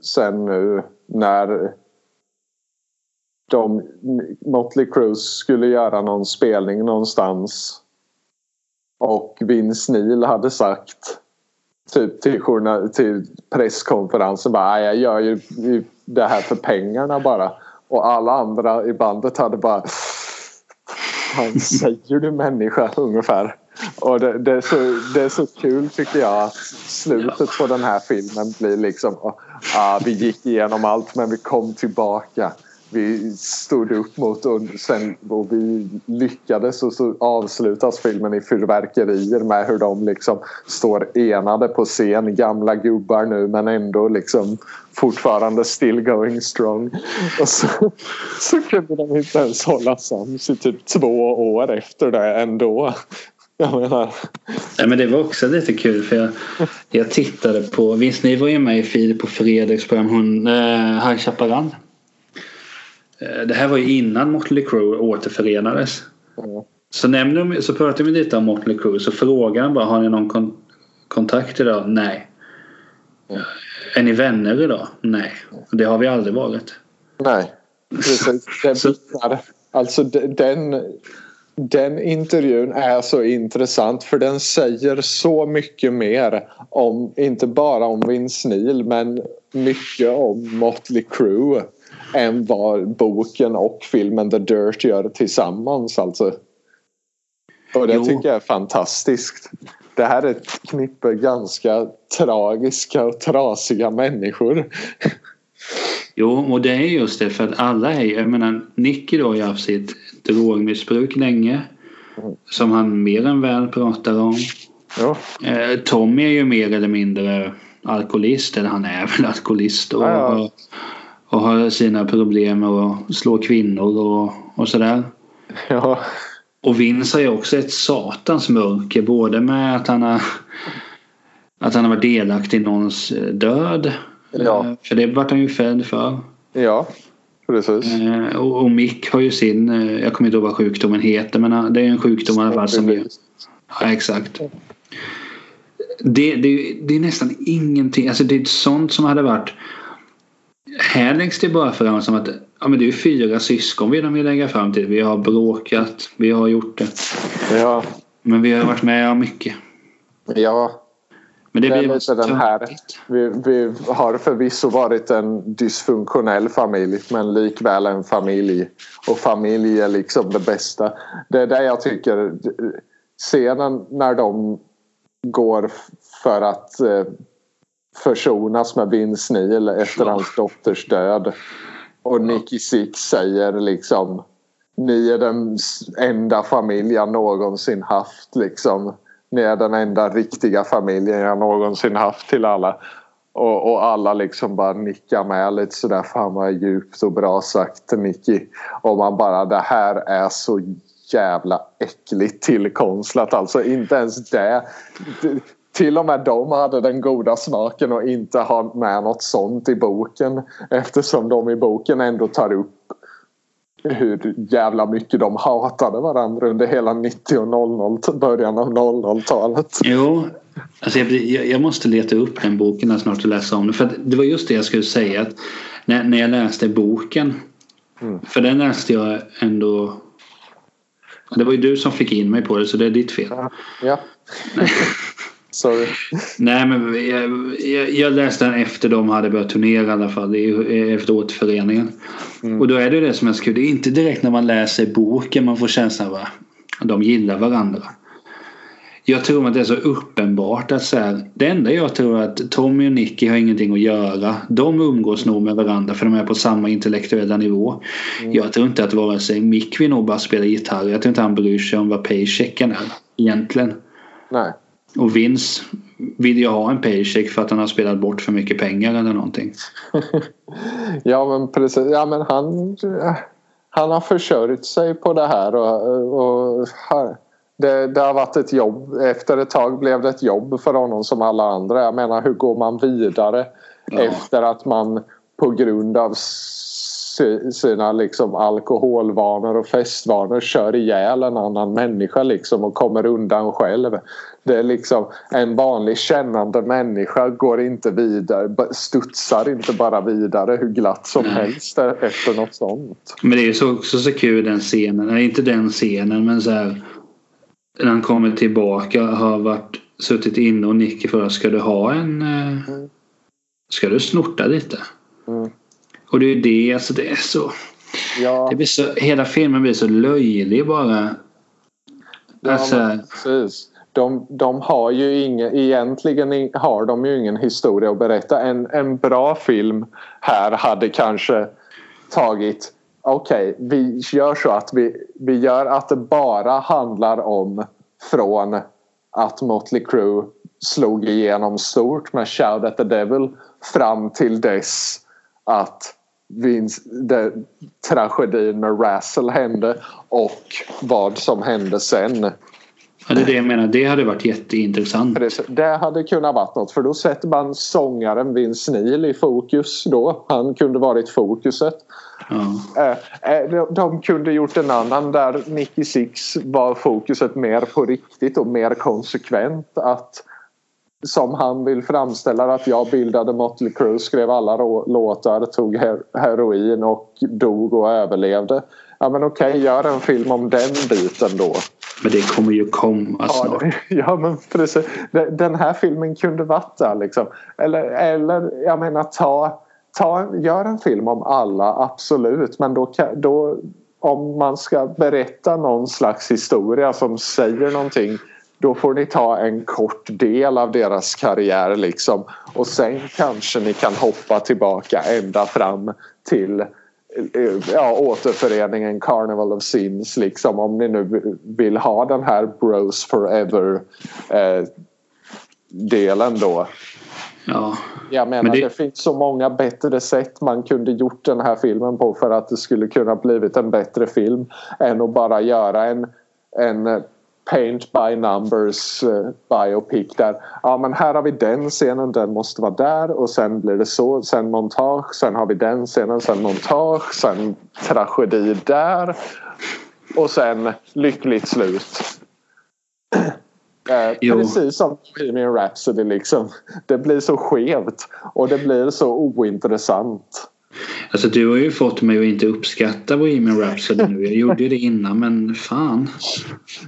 sen nu när de, Motley Cruz skulle göra någon spelning någonstans och Vince Neil hade sagt typ till, till presskonferensen bara jag gör ju det här för pengarna bara och alla andra i bandet hade bara han säger du människa ungefär? Och det, det, är så, det är så kul tycker jag att slutet på den här filmen blir liksom ah, vi gick igenom allt men vi kom tillbaka. Vi stod upp mot och sen och vi lyckades och så avslutas filmen i fyrverkerier med hur de liksom står enade på scen. Gamla gubbar nu men ändå liksom fortfarande still going strong. Och så, så kunde de inte ens hålla sams i typ två år efter det ändå. Jag menar. Men det var också lite kul för jag, jag tittade på, visst ni var ju med i Filip och Fredriks program hon, eh, High Chaparral. Eh, det här var ju innan Motley Crue återförenades. Mm. Så nämnde de, så pratade vi lite om Motley Crue så frågade han bara har ni någon kon kontakt idag? Nej. Mm. Är ni vänner idag? Nej. Det har vi aldrig varit. Nej. Precis. Det alltså den den intervjun är så intressant för den säger så mycket mer om, inte bara om Vince Neil men mycket om Motley Crue än vad boken och filmen The Dirt gör tillsammans alltså. Och det jo. tycker jag är fantastiskt. Det här är ett knippe ganska tragiska och trasiga människor. Jo, och det är just det för att alla är jag menar Nicky då har ju haft sitt drogmissbruk länge. Mm. Som han mer än väl pratar om. Ja. Eh, Tommy är ju mer eller mindre alkoholist, eller han är väl alkoholist och, ja, ja. Och har sina problem med att slå kvinnor och, och sådär. Ja. Och Vince har ju också ett satans mörker både med att han har att han har varit delaktig i någons eh, död. Ja. Eh, för det vart han ju fälld för. Ja. Precis. Eh, och, och Mick har ju sin, jag kommer inte ihåg vad sjukdomen heter men det är en sjukdom i alla fall som är, Ja exakt. Det, det, det är nästan ingenting, alltså det är sånt som hade varit här läggs det bara fram som att ja, men det är fyra syskon vi vill lägga fram till. Vi har bråkat, vi har gjort det. Ja. Men vi har varit med om mycket. Ja, men det, det blir lite den här. Vi, vi, har förvisso varit en dysfunktionell familj men likväl en familj. Och familj är liksom det bästa. Det är det jag tycker. Scenen när de går för att eh, försonas med Vince Neil efter hans dotters död. Och Nicky Six säger liksom Ni är den enda familj jag någonsin haft liksom. Ni är den enda riktiga familjen jag någonsin haft till alla. Och, och, alla liksom bara nickar med lite sådär. Fan vad djupt och bra sagt Nicky. Och man bara det här är så jävla äckligt tillkonstlat. Alltså inte ens det. Till och med de hade den goda smaken att inte ha med något sånt i boken. Eftersom de i boken ändå tar upp hur jävla mycket de hatade varandra under hela 90 och 00 början av 00-talet. Jo, alltså jag, jag, måste leta upp den boken snart och läsa om den. För det var just det jag skulle säga. Att när, när jag läste boken. Mm. För den läste jag ändå. Det var ju du som fick in mig på det så det är ditt fel. Ja. Sorry. Nej men jag, jag, jag läste den efter de hade börjat turnera i alla fall. Ju efter återföreningen. Mm. Och då är det det som så kul. Det är inte direkt när man läser boken man får känslan av att de gillar varandra. Jag tror att det är så uppenbart att så här, det enda jag tror är att Tommy och Nicky har ingenting att göra. De umgås nog med varandra för de är på samma intellektuella nivå. Mm. Jag tror inte att vare sig Mick vill nog bara spela gitarr. Jag tror inte han bryr sig om vad paychecken är egentligen. Nej. Och Vince vill ju ha en paycheck för att han har spelat bort för mycket pengar eller någonting. ja men precis. Ja men han, han har försörjt sig på det här och, och det, det, har varit ett jobb. Efter ett tag blev det ett jobb för honom som alla andra. Jag menar hur går man vidare ja. efter att man på grund av sina liksom alkoholvanor och festvanor kör ihjäl en annan människa liksom och kommer undan själv. Det är liksom en vanlig kännande människa går inte vidare, studsar inte bara vidare hur glatt som Nej. helst efter något sånt. Men det är så, också så kul den scenen, Nej, inte den scenen men så här när han kommer tillbaka har varit suttit inne och Nicky frågar ska du ha en eh, mm. Ska du snorta lite? Mm. Och det är det, alltså det är så, ja. det blir så Hela filmen blir så löjlig bara. Ja, alltså, precis. De, de har ju ingen, egentligen har de ju ingen historia att berätta. En, en bra film här hade kanske tagit okej, okay, vi gör så att vi, vi gör att det bara handlar om från att Motley Crue slog igenom stort med Shout at the Devil fram till dess att Vince, det, tragedin med Razzle hände och vad som hände sen. Ja, det är det jag menar. Det hade varit jätteintressant. Det hade kunnat varit något för då sätter man sångaren Vince Neil i fokus då. Han kunde varit fokuset. Ja. Eh, eh, de kunde gjort en annan där Nicky Six var fokuset mer på riktigt och mer konsekvent. Att som han vill framställa att jag bildade Motley Crue, skrev alla låtar, tog heroin och dog och överlevde. Ja men okej, okay, gör en film om den biten då. Men det kommer ju komma snart. Ja, men precis. Den här filmen kunde varit där liksom. Eller, eller jag menar ta, ta, gör en film om alla, absolut. Men då, då om man ska berätta någon slags historia som säger någonting då får ni ta en kort del av deras karriär liksom och sen kanske ni kan hoppa tillbaka ända fram till ja, återföreningen Carnival of Sins liksom om ni nu vill ha den här Bros Forever eh, delen då. Ja. Jag menar men det... det... finns så många bättre sätt man kunde gjort den här filmen på för att det skulle kunna blivit en bättre film än att bara göra en, en paint by numbers uh, biopic där ja men här har vi den scenen, den måste vara där och sen blir det så, sen montage, sen har vi den scenen, sen montage, sen tragedi där och sen lyckligt slut. Eh, precis som Bohemian Rhapsody liksom. Det blir så skevt och det blir så ointressant. Alltså du har ju fått mig att inte uppskatta Bohemian Rhapsody nu. Jag gjorde ju det innan men fan.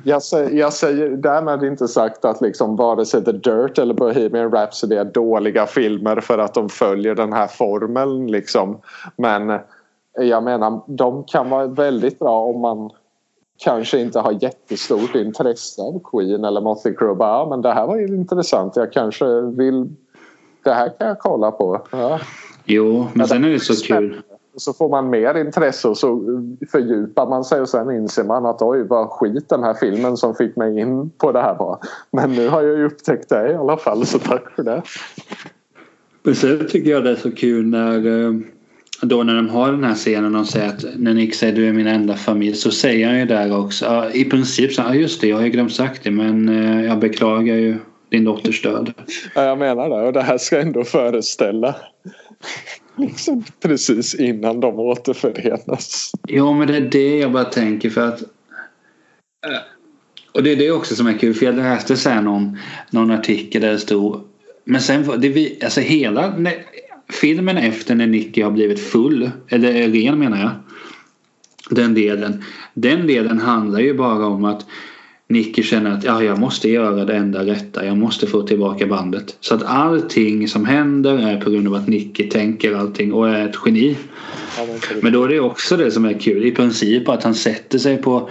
Jag säger, jag säger därmed inte sagt att liksom vare sig The Dirt eller Bohemian Rhapsody är dåliga filmer för att de följer den här formeln liksom. Men jag menar de kan vara väldigt bra om man kanske inte har jättestort intresse av Queen eller Motley Crue. Ja, men det här var ju intressant. Jag kanske vill... Det här kan jag kolla på. Ja. Jo, men sen är det så kul. Så får man mer intresse och så fördjupar man sig och sen inser man att oj vad skit den här filmen som fick mig in på det här var. Men nu har jag ju upptäckt det i alla fall så tack för det. Men sen tycker jag det är så kul när eh, då när de har den här scenen och säger att när Nick säger du är min enda familj så säger han ju där också i princip så ja just det jag har ju glömt sagt det men eh, jag beklagar ju din dotters död. Ja, jag menar det och det här ska ändå föreställa liksom precis innan de återförenas. Ja men det är det jag bara tänker för att eh, och det är det också som är kul för jag läste sen någon, någon artikel där det stod men sen det vi, alltså hela filmen efter när Nicky har blivit full eller ren menar jag den delen den delen handlar ju bara om att Nicky känner att ja, jag måste göra det enda rätta. Jag måste få tillbaka bandet. Så att allting som händer är på grund av att Nicky tänker allting och är ett geni. Ja, men då är det också det som är kul. I princip att han sätter sig på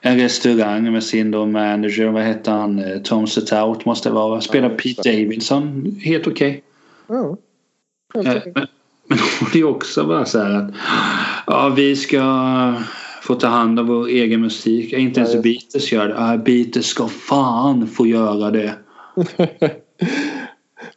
en restaurang med sin då manager. Vad heter han? Eh, Tom Stout måste det vara. Spelar Ja, Pete Davidson. Helt okej. Ja. Helt Eh, okej. Men, men det är också bara så här att ja, vi ska få ta hand om vår egen musik. Inte ens Ja, Beatles gör det. Beatles ska fan få göra det.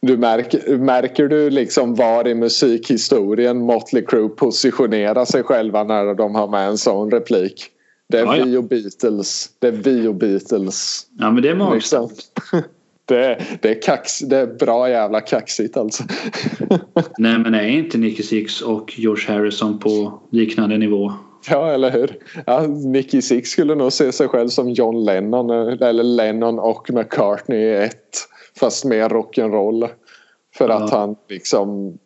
Du märker, märker du liksom var i musikhistorien Motley Crue positionerar sig själva när de har med en sån replik? Det är Ja, vi och Beatles. Det är vi och Beatles. Ja men det är magstarkt. Liksom. Det, är, det, är kax, det är bra jävla kaxigt alltså. Nej men är inte Nicky Six och George Harrison på liknande nivå? Ja, eller hur? Ja, Nicky Six skulle nog se sig själv som John Lennon eller Lennon och McCartney i ett. Fast mer rock'n'roll. För att Ja. han liksom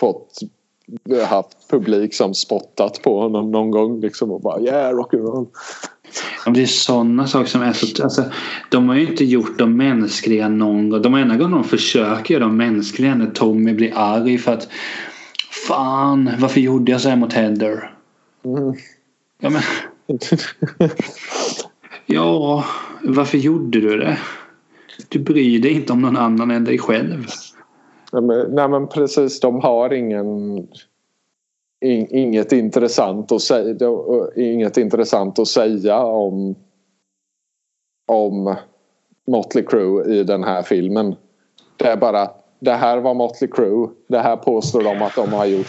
fått haft publik som spottat på honom någon gång liksom och bara yeah rock'n'roll. Ja, Det är sådana saker som är så... Alltså, de har ju inte gjort de mänskliga någon gång. De enda gången de försöker göra de mänskliga är när Tommy blir arg för att Fan, varför gjorde jag så här mot Heather? Mm. Ja, men, ja, varför gjorde du det? Du bryr dig inte om någon annan än dig själv. Nej men, nej men precis, de har ingen in, inget intressant att säga inget intressant att säga om om Motley Crue i den här filmen. Det är bara det här var Motley Crue. Det här påstår de att de har gjort.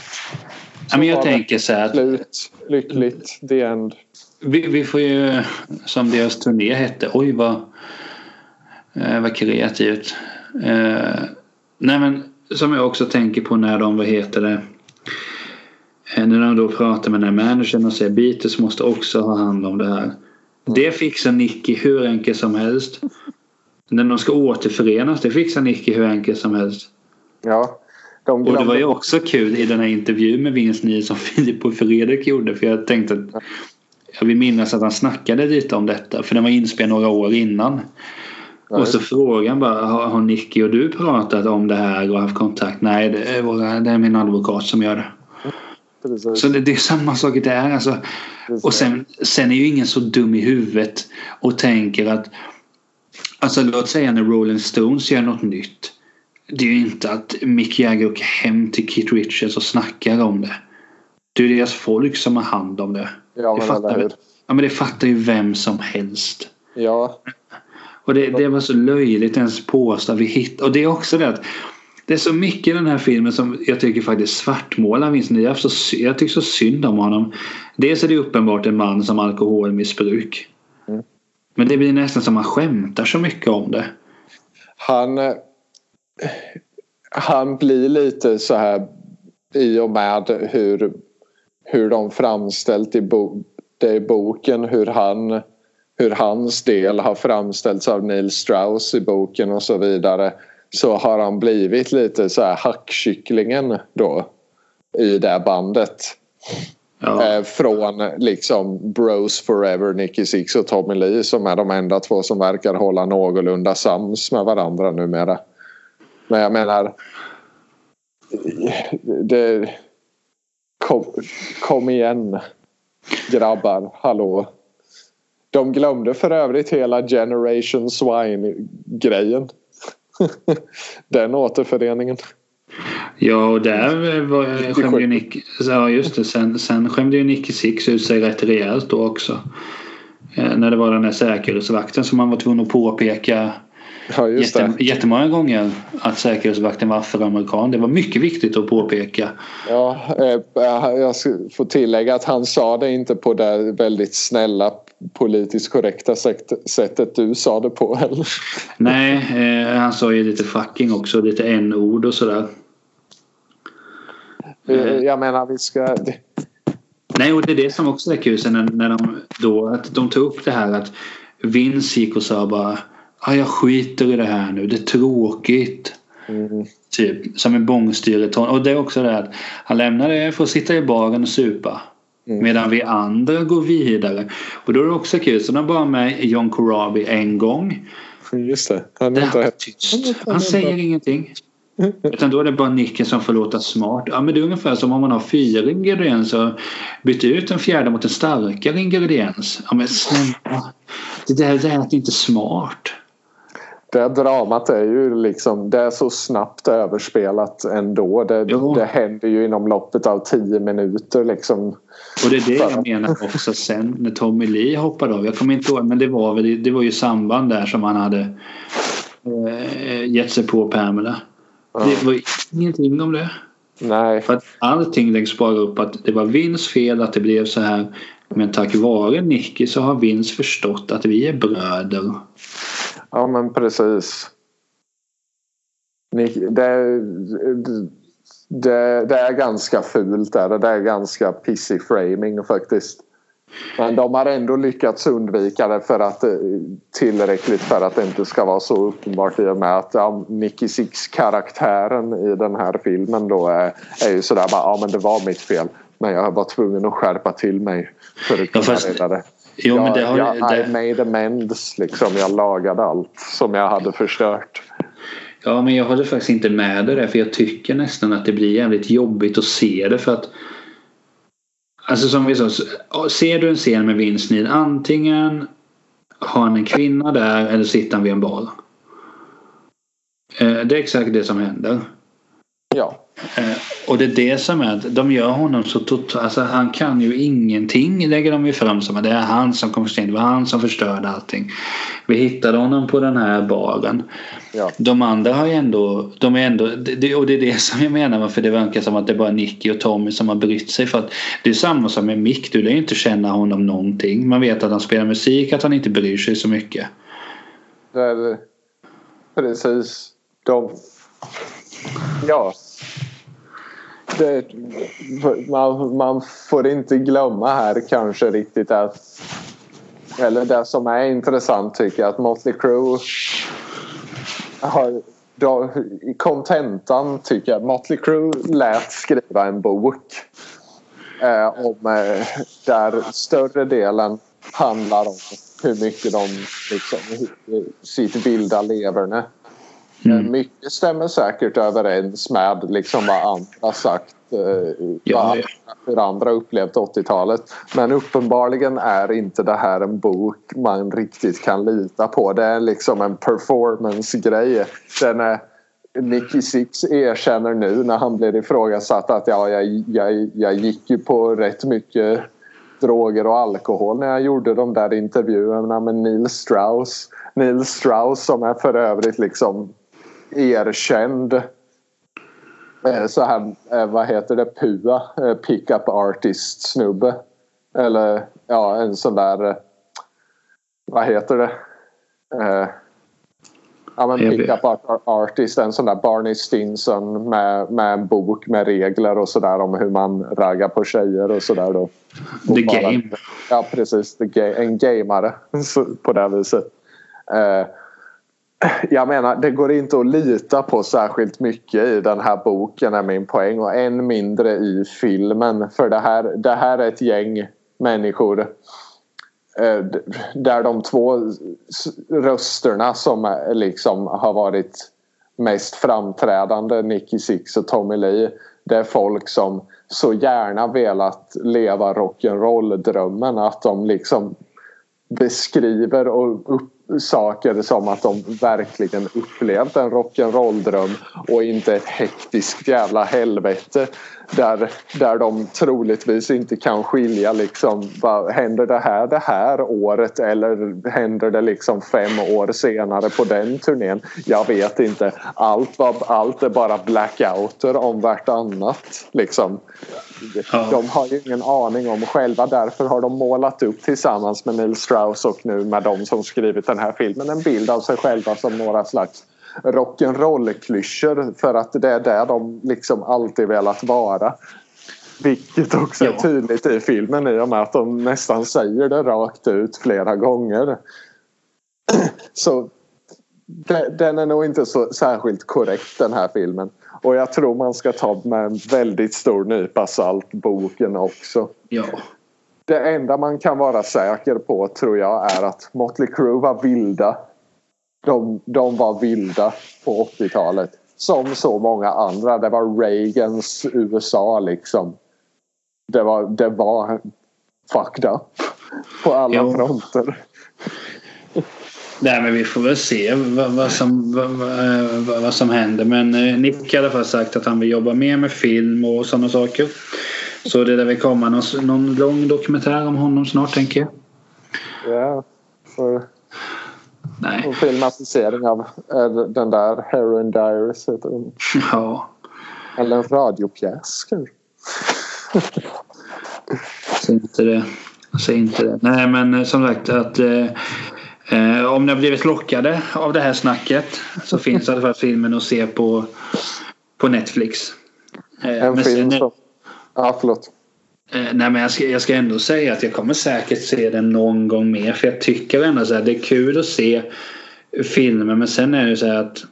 Ja, men jag tänker så här Slut. Lyckligt. The end. vi, vi får ju, som deras turné hette, oj vad, eh, vad kreativt. Eh, nej men som jag också tänker på när de, vad heter det, eh, när de då pratar med den här managern och säger Beatles måste också ha hand om det här. Det fixar Nicky hur enkelt som helst. När de ska återförenas, det fixar Nicky hur enkelt som helst. Ja. De Och det var glömde- ju också kul i den här intervjun med Vince Neil som Filip och Fredrik gjorde. För jag tänkte att jag vill minnas att han snackade lite om detta. För den var inspelad några år innan. Ja, och så frågan bara, har, har Nicky och du pratat om det här och haft kontakt? Nej, det är, våra, det är min advokat som gör det. precis. Så det, det är samma sak där. Alltså. Och sen, sen är ju ingen så dum i huvudet och tänker att Alltså låt säga när Rolling Stones gör något nytt. Det är ju inte att Mick Jagger åker hem till Keith Richards och snackar om det. Det är ju deras folk som har hand om det. Ja, det men fattar hur? Ja men det fattar ju vem som helst. Ja. Och det, det var så löjligt ens påstå vi hittar. Och det är också det att det är så mycket i den här filmen som jag tycker faktiskt svartmålar Vince Neil. Jag, har så sy- jag tycker så synd om honom. Dels är det uppenbart en man som har alkoholmissbruk. Men det blir nästan som man skämtar så mycket om det. Han, eh, han blir lite så här i och med hur, hur de framställt i bo, det i boken hur han hur hans del har framställts av Neil Strauss i boken och så vidare så har han blivit lite så här hackkycklingen då i det bandet. Ja. Eh, från liksom Bros Forever, Nicky Six och Tommy Lee som är de enda två som verkar hålla någorlunda sams med varandra numera. Men jag menar... Det, kom, kom igen grabbar, hallå. De glömde för övrigt hela Generation Swine-grejen. Den återföreningen. Ja, och där var, skämde ju Nick, ja just det, sen, sen skämde ju Nicky Six ut sig rätt rejält då också. Eh, när det var den där säkerhetsvakten som man var tvungen att påpeka Ja, just det. jätte, jättemånga gånger att säkerhetsvakten var afroamerikan. Det var mycket viktigt att påpeka. Ja, eh, jag ska få tillägga att han sa det inte på det väldigt snälla politiskt korrekta sätt- sättet du sa det på heller. Nej, eh, han sa ju lite fucking också, lite n-ord och sådär. Eh, Jag menar vi ska... Nej, och det är det som också är kul sen när, när de då att de tog upp det här att Vince gick och sa bara ah, jag skiter i det här nu, det är tråkigt. Mm, Typ som en bångstyreton. Och det är också det att han lämnar det för att sitta i baren och supa. Mm. Medan vi andra går vidare. Och då är det också kul. Så de bara med John Corabi en gång. Just det. Han, är inte... tyst. Han säger ingenting. Utan då är det bara Nicky som får låta smart. Ja, men det är ungefär som om man har fyra ingredienser och byter ut en fjärde mot en starkare ingrediens. Ja, men snälla. Det där, det är inte smart. Det dramat är ju liksom det är så snabbt överspelat ändå. Det, det händer ju inom loppet av tio minuter liksom. Och det är det jag menar också sen när Tommy Lee hoppade av. Jag kommer inte ihåg men det var, väl, det var ju samband där som han hade eh, gett sig på Pamela. Det var ingenting om det. Nej. För att allting läggs bara upp att det var Vins fel att det blev så här. Men tack vare Nicky så har Vince förstått att vi är bröder. Ja men precis. Det, det, det är ganska fult där. Det är ganska pissig framing faktiskt. Men de har ändå lyckats undvika det för att, eh, tillräckligt för att det inte ska vara så uppenbart i och med att ja, Nicky Six karaktären i den här filmen då är, är ju sådär bara ja men det var mitt fel. Men jag var tvungen att skärpa till mig för att kunna ja, fast, rädda det. Jo, jag, men det har, jag, det... I made amends liksom. Jag lagade allt som jag hade förstört. Ja men jag håller faktiskt inte med dig där för jag tycker nästan att det blir jävligt jobbigt att se det för att Alltså som vi sa, ser du en scen med Vince Neil antingen har han en kvinna där eller sitter han vid en bar. Eh, det är exakt det som händer. Ja. Eh, och det är det som är att de gör honom så totalt. Alltså han kan ju ingenting lägger de ju fram som det är han som kom sent. Det var han som förstörde allting. Vi hittade honom på den här baren. Ja. De andra har ju ändå. De är ändå det, och det är det som jag menar varför det verkar som att det är bara Nicky och Tommy som har brytt sig. För att det är samma som med Mick. Du lär ju inte känna honom någonting. Man vet att han spelar musik. Att han inte bryr sig så mycket. Det är precis. De. Ja det, man, man får inte glömma här kanske riktigt att eller det som är intressant tycker jag att Motley Crue har då, i kontentan tycker jag Motley Crue lät skriva en bok eh, om eh, där större delen handlar om hur mycket de liksom sitt vilda leverne Mm. Mycket stämmer säkert överens med liksom vad andra sagt. Eh, ja, vad, hur andra upplevt 80-talet. Men uppenbarligen är inte det här en bok man riktigt kan lita på. Det är liksom en performance-grej. Den är, Nicky Six erkänner nu när han blir ifrågasatt att ja, jag, jag, jag gick ju på rätt mycket droger och alkohol när jag gjorde de där intervjuerna med Neil Strauss. Neil Strauss som är för övrigt liksom erkänd eh, så här, eh, vad heter det, PUA, eh, pickup artist snubbe. Eller ja, en sån där, vad heter det? Ja men pickup artist, en sån där Barney Stinson med, med en bok med regler och sådär om hur man raggar på tjejer och sådär då. The bara, game. Ja precis, the ga en gamare på det viset jag menar, det går inte att lita på särskilt mycket i den här boken är min poäng och än mindre i filmen. För det här, det här är ett gäng människor eh, där de två rösterna som liksom har varit mest framträdande, Nicky Six och Tommy Lee, det är folk som så gärna velat leva rock'n'roll-drömmen att de liksom beskriver och upp saker som att de verkligen upplevt en rock'n'roll-dröm och inte ett hektiskt jävla helvete där, där de troligtvis inte kan skilja liksom vad, händer det här det här året eller händer det liksom fem år senare på den turnén? Jag vet inte. Allt, var, allt är bara blackouter om vartannat liksom. De har ju ingen aning om själva. Därför har de målat upp tillsammans med Neil Strauss och nu med de som skrivit den här filmen en bild av sig själva som några slags rock'n'roll-klyschor för att det är där de liksom alltid velat vara. Vilket också är tydligt i filmen i och med att de nästan säger det rakt ut flera gånger. Så den är nog inte så särskilt korrekt den här filmen. Och jag tror man ska ta med en väldigt stor nypa salt boken också. Ja. det enda man kan vara säker på tror jag är att Motley Crue var vilda. De, de var vilda på 80-talet. Som så många andra. Det var Reagans USA liksom. Det var, det var fucked up på alla Jo. fronter. Nej, men vi får väl se vad, vad, som, vad, vad, vad som händer. Men eh, Nick har i alla fall sagt att han vill jobba mer med film och sådana saker. Så det där vill komma någon, någon lång dokumentär om honom snart tänker jag. Ja, för Nej, en filmatisering av den där Heroin Diaries heter den. ja. Eller en radiopjäs kanske. Säg inte det. Säg inte det. Nej, men eh, som sagt att eh, eh, om ni har blivit lockade av det här snacket så finns i alla fall filmen att se på, på Netflix. Eh, En film sen- som... Ja, förlåt. Eh, nej men jag ska, jag ska ändå säga att jag kommer säkert se den någon gång mer. För jag tycker ändå så här, det är kul att se filmer. Men sen är det så här att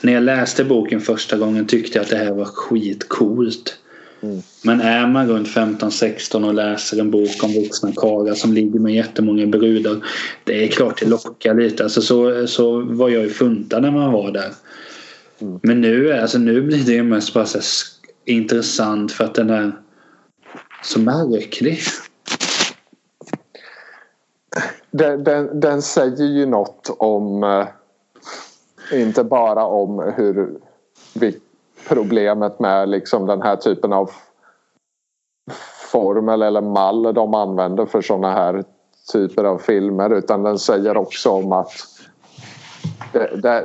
när jag läste boken första gången tyckte jag att det här var skitcoolt. Mm. Men är man runt 15-16 och läser en bok om vuxna karlar som ligger med jättemånga brudar. Det är klart det lockar lite. Alltså så, så var jag ju funtad när man var där. Mm. Men nu, alltså nu blir det ju mest bara så här intressant för att den är så märklig. Den, den, den säger ju något om... Eh, inte bara om hur problemet med liksom den här typen av formel eller mall de använder för såna här typer av filmer utan den säger också om att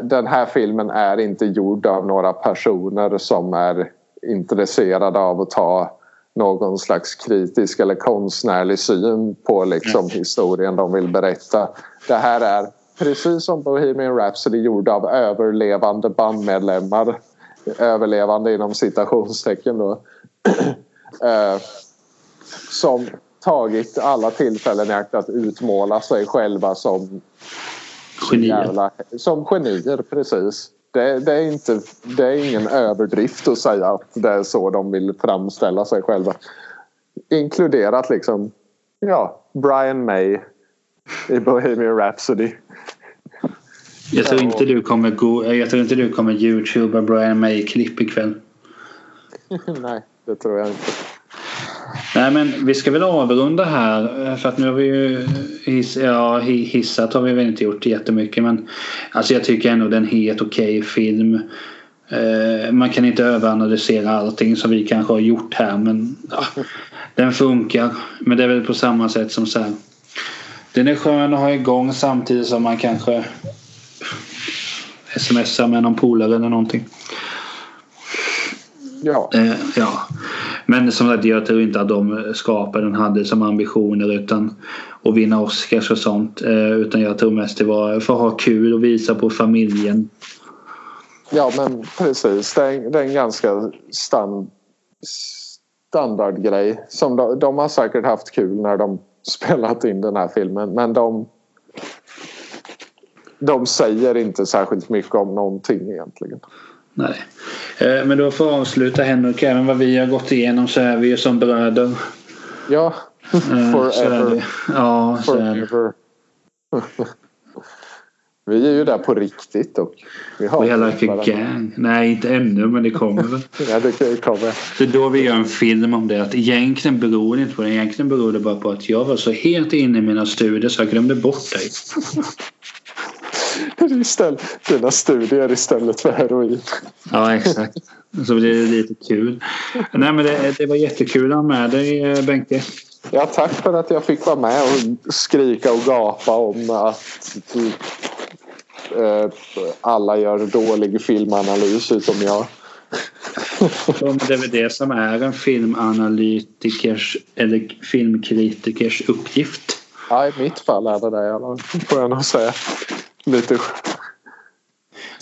den här filmen är inte gjord av några personer som är intresserade av att ta någon slags kritisk eller konstnärlig syn på liksom historien de vill berätta. Det här är precis som Bohemian Rhapsody gjord av överlevande bandmedlemmar. Överlevande inom citationstecken då. Eh, som tagit alla tillfällen i akt att utmåla sig själva som Genier. jävla, som genier, precis. Det, det, är inte, det är ingen överdrift att säga att det är så de vill framställa sig själva. Inkluderat liksom, ja, Brian May i Bohemian Rhapsody. Jag tror inte du kommer gå, jag tror inte du kommer youtuba Brian May-klipp ikväll. Nej, det tror jag inte. Nej men vi ska väl avrunda här eh, för att nu har vi ju hiss, ja, hi- hissat har vi väl inte gjort jättemycket men alltså jag tycker ändå det är en helt okej film. Eh, man kan inte överanalysera allting som vi kanske har gjort här men ja, den funkar. Men det är väl på samma sätt som så här. Den är skön att ha igång samtidigt som man kanske smsar med någon polare eller någonting. Ja, Eh, ja. Men som sagt, jag tror inte att de skaparen hade som ambitioner utan att vinna Oscars och sånt. Eh, utan jag tror mest det var för att ha kul och visa på familjen. ja men precis. Det är, det är en ganska stand, standardgrej. Som de, de har säkert haft kul när de spelat in den här filmen men de de säger inte särskilt mycket om någonting egentligen. Nej. Eh, men då får avsluta Henrik. Även vad vi har gått igenom så är vi ju som bröder. Ja, Eh, Forever. Ja, forever. Vi är ju där på riktigt och vi har hela gang. Nej, inte ännu men det kommer väl. Ja, det kommer. Det är då vi gör en film om det. Att egentligen beror det inte på det. Egentligen beror det bara på att jag var så helt inne i mina studier så jag glömde bort dig. Istället, dina studier istället för heroin. Ja, exakt. Så blir det lite kul. Nej, men det, det var jättekul att ha med dig eh, Benke. Ja, tack för att jag fick vara med och skrika och gapa om att typ, alla gör dålig filmanalys utom jag. Det är väl det som är en filmanalytikers eller filmkritikers uppgift. Ja, i mitt fall är det det får jag nog säga. Lite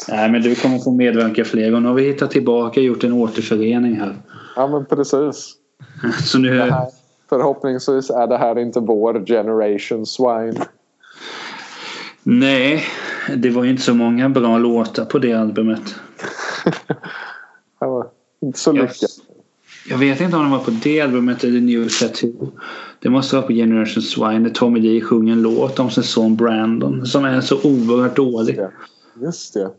Nej, men du kommer få medverka fler gånger. Nu har vi hittat tillbaka och gjort en återförening här. Ja, men precis. Så nu... Här, förhoppningsvis är det här inte vår generation swine. Nej, det var ju inte så många bra låtar på det albumet. Det var inte så lyckat. Jag vet inte om den var på det albumet eller New Tattoo. Det måste vara på Generation Swine där Tommy D sjunger en låt om sin son Brandon som är så oerhört dålig. Just det.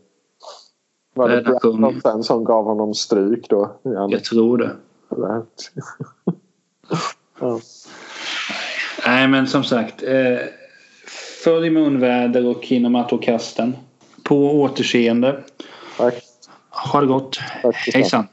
Var det Brandon sen som gav honom stryk då? Ja, Jag tror det. ja. Nej men som sagt. Eh, följ munväder och kinematokasten. På återseende. Tack. Ha det gott. Tack. Hejsan.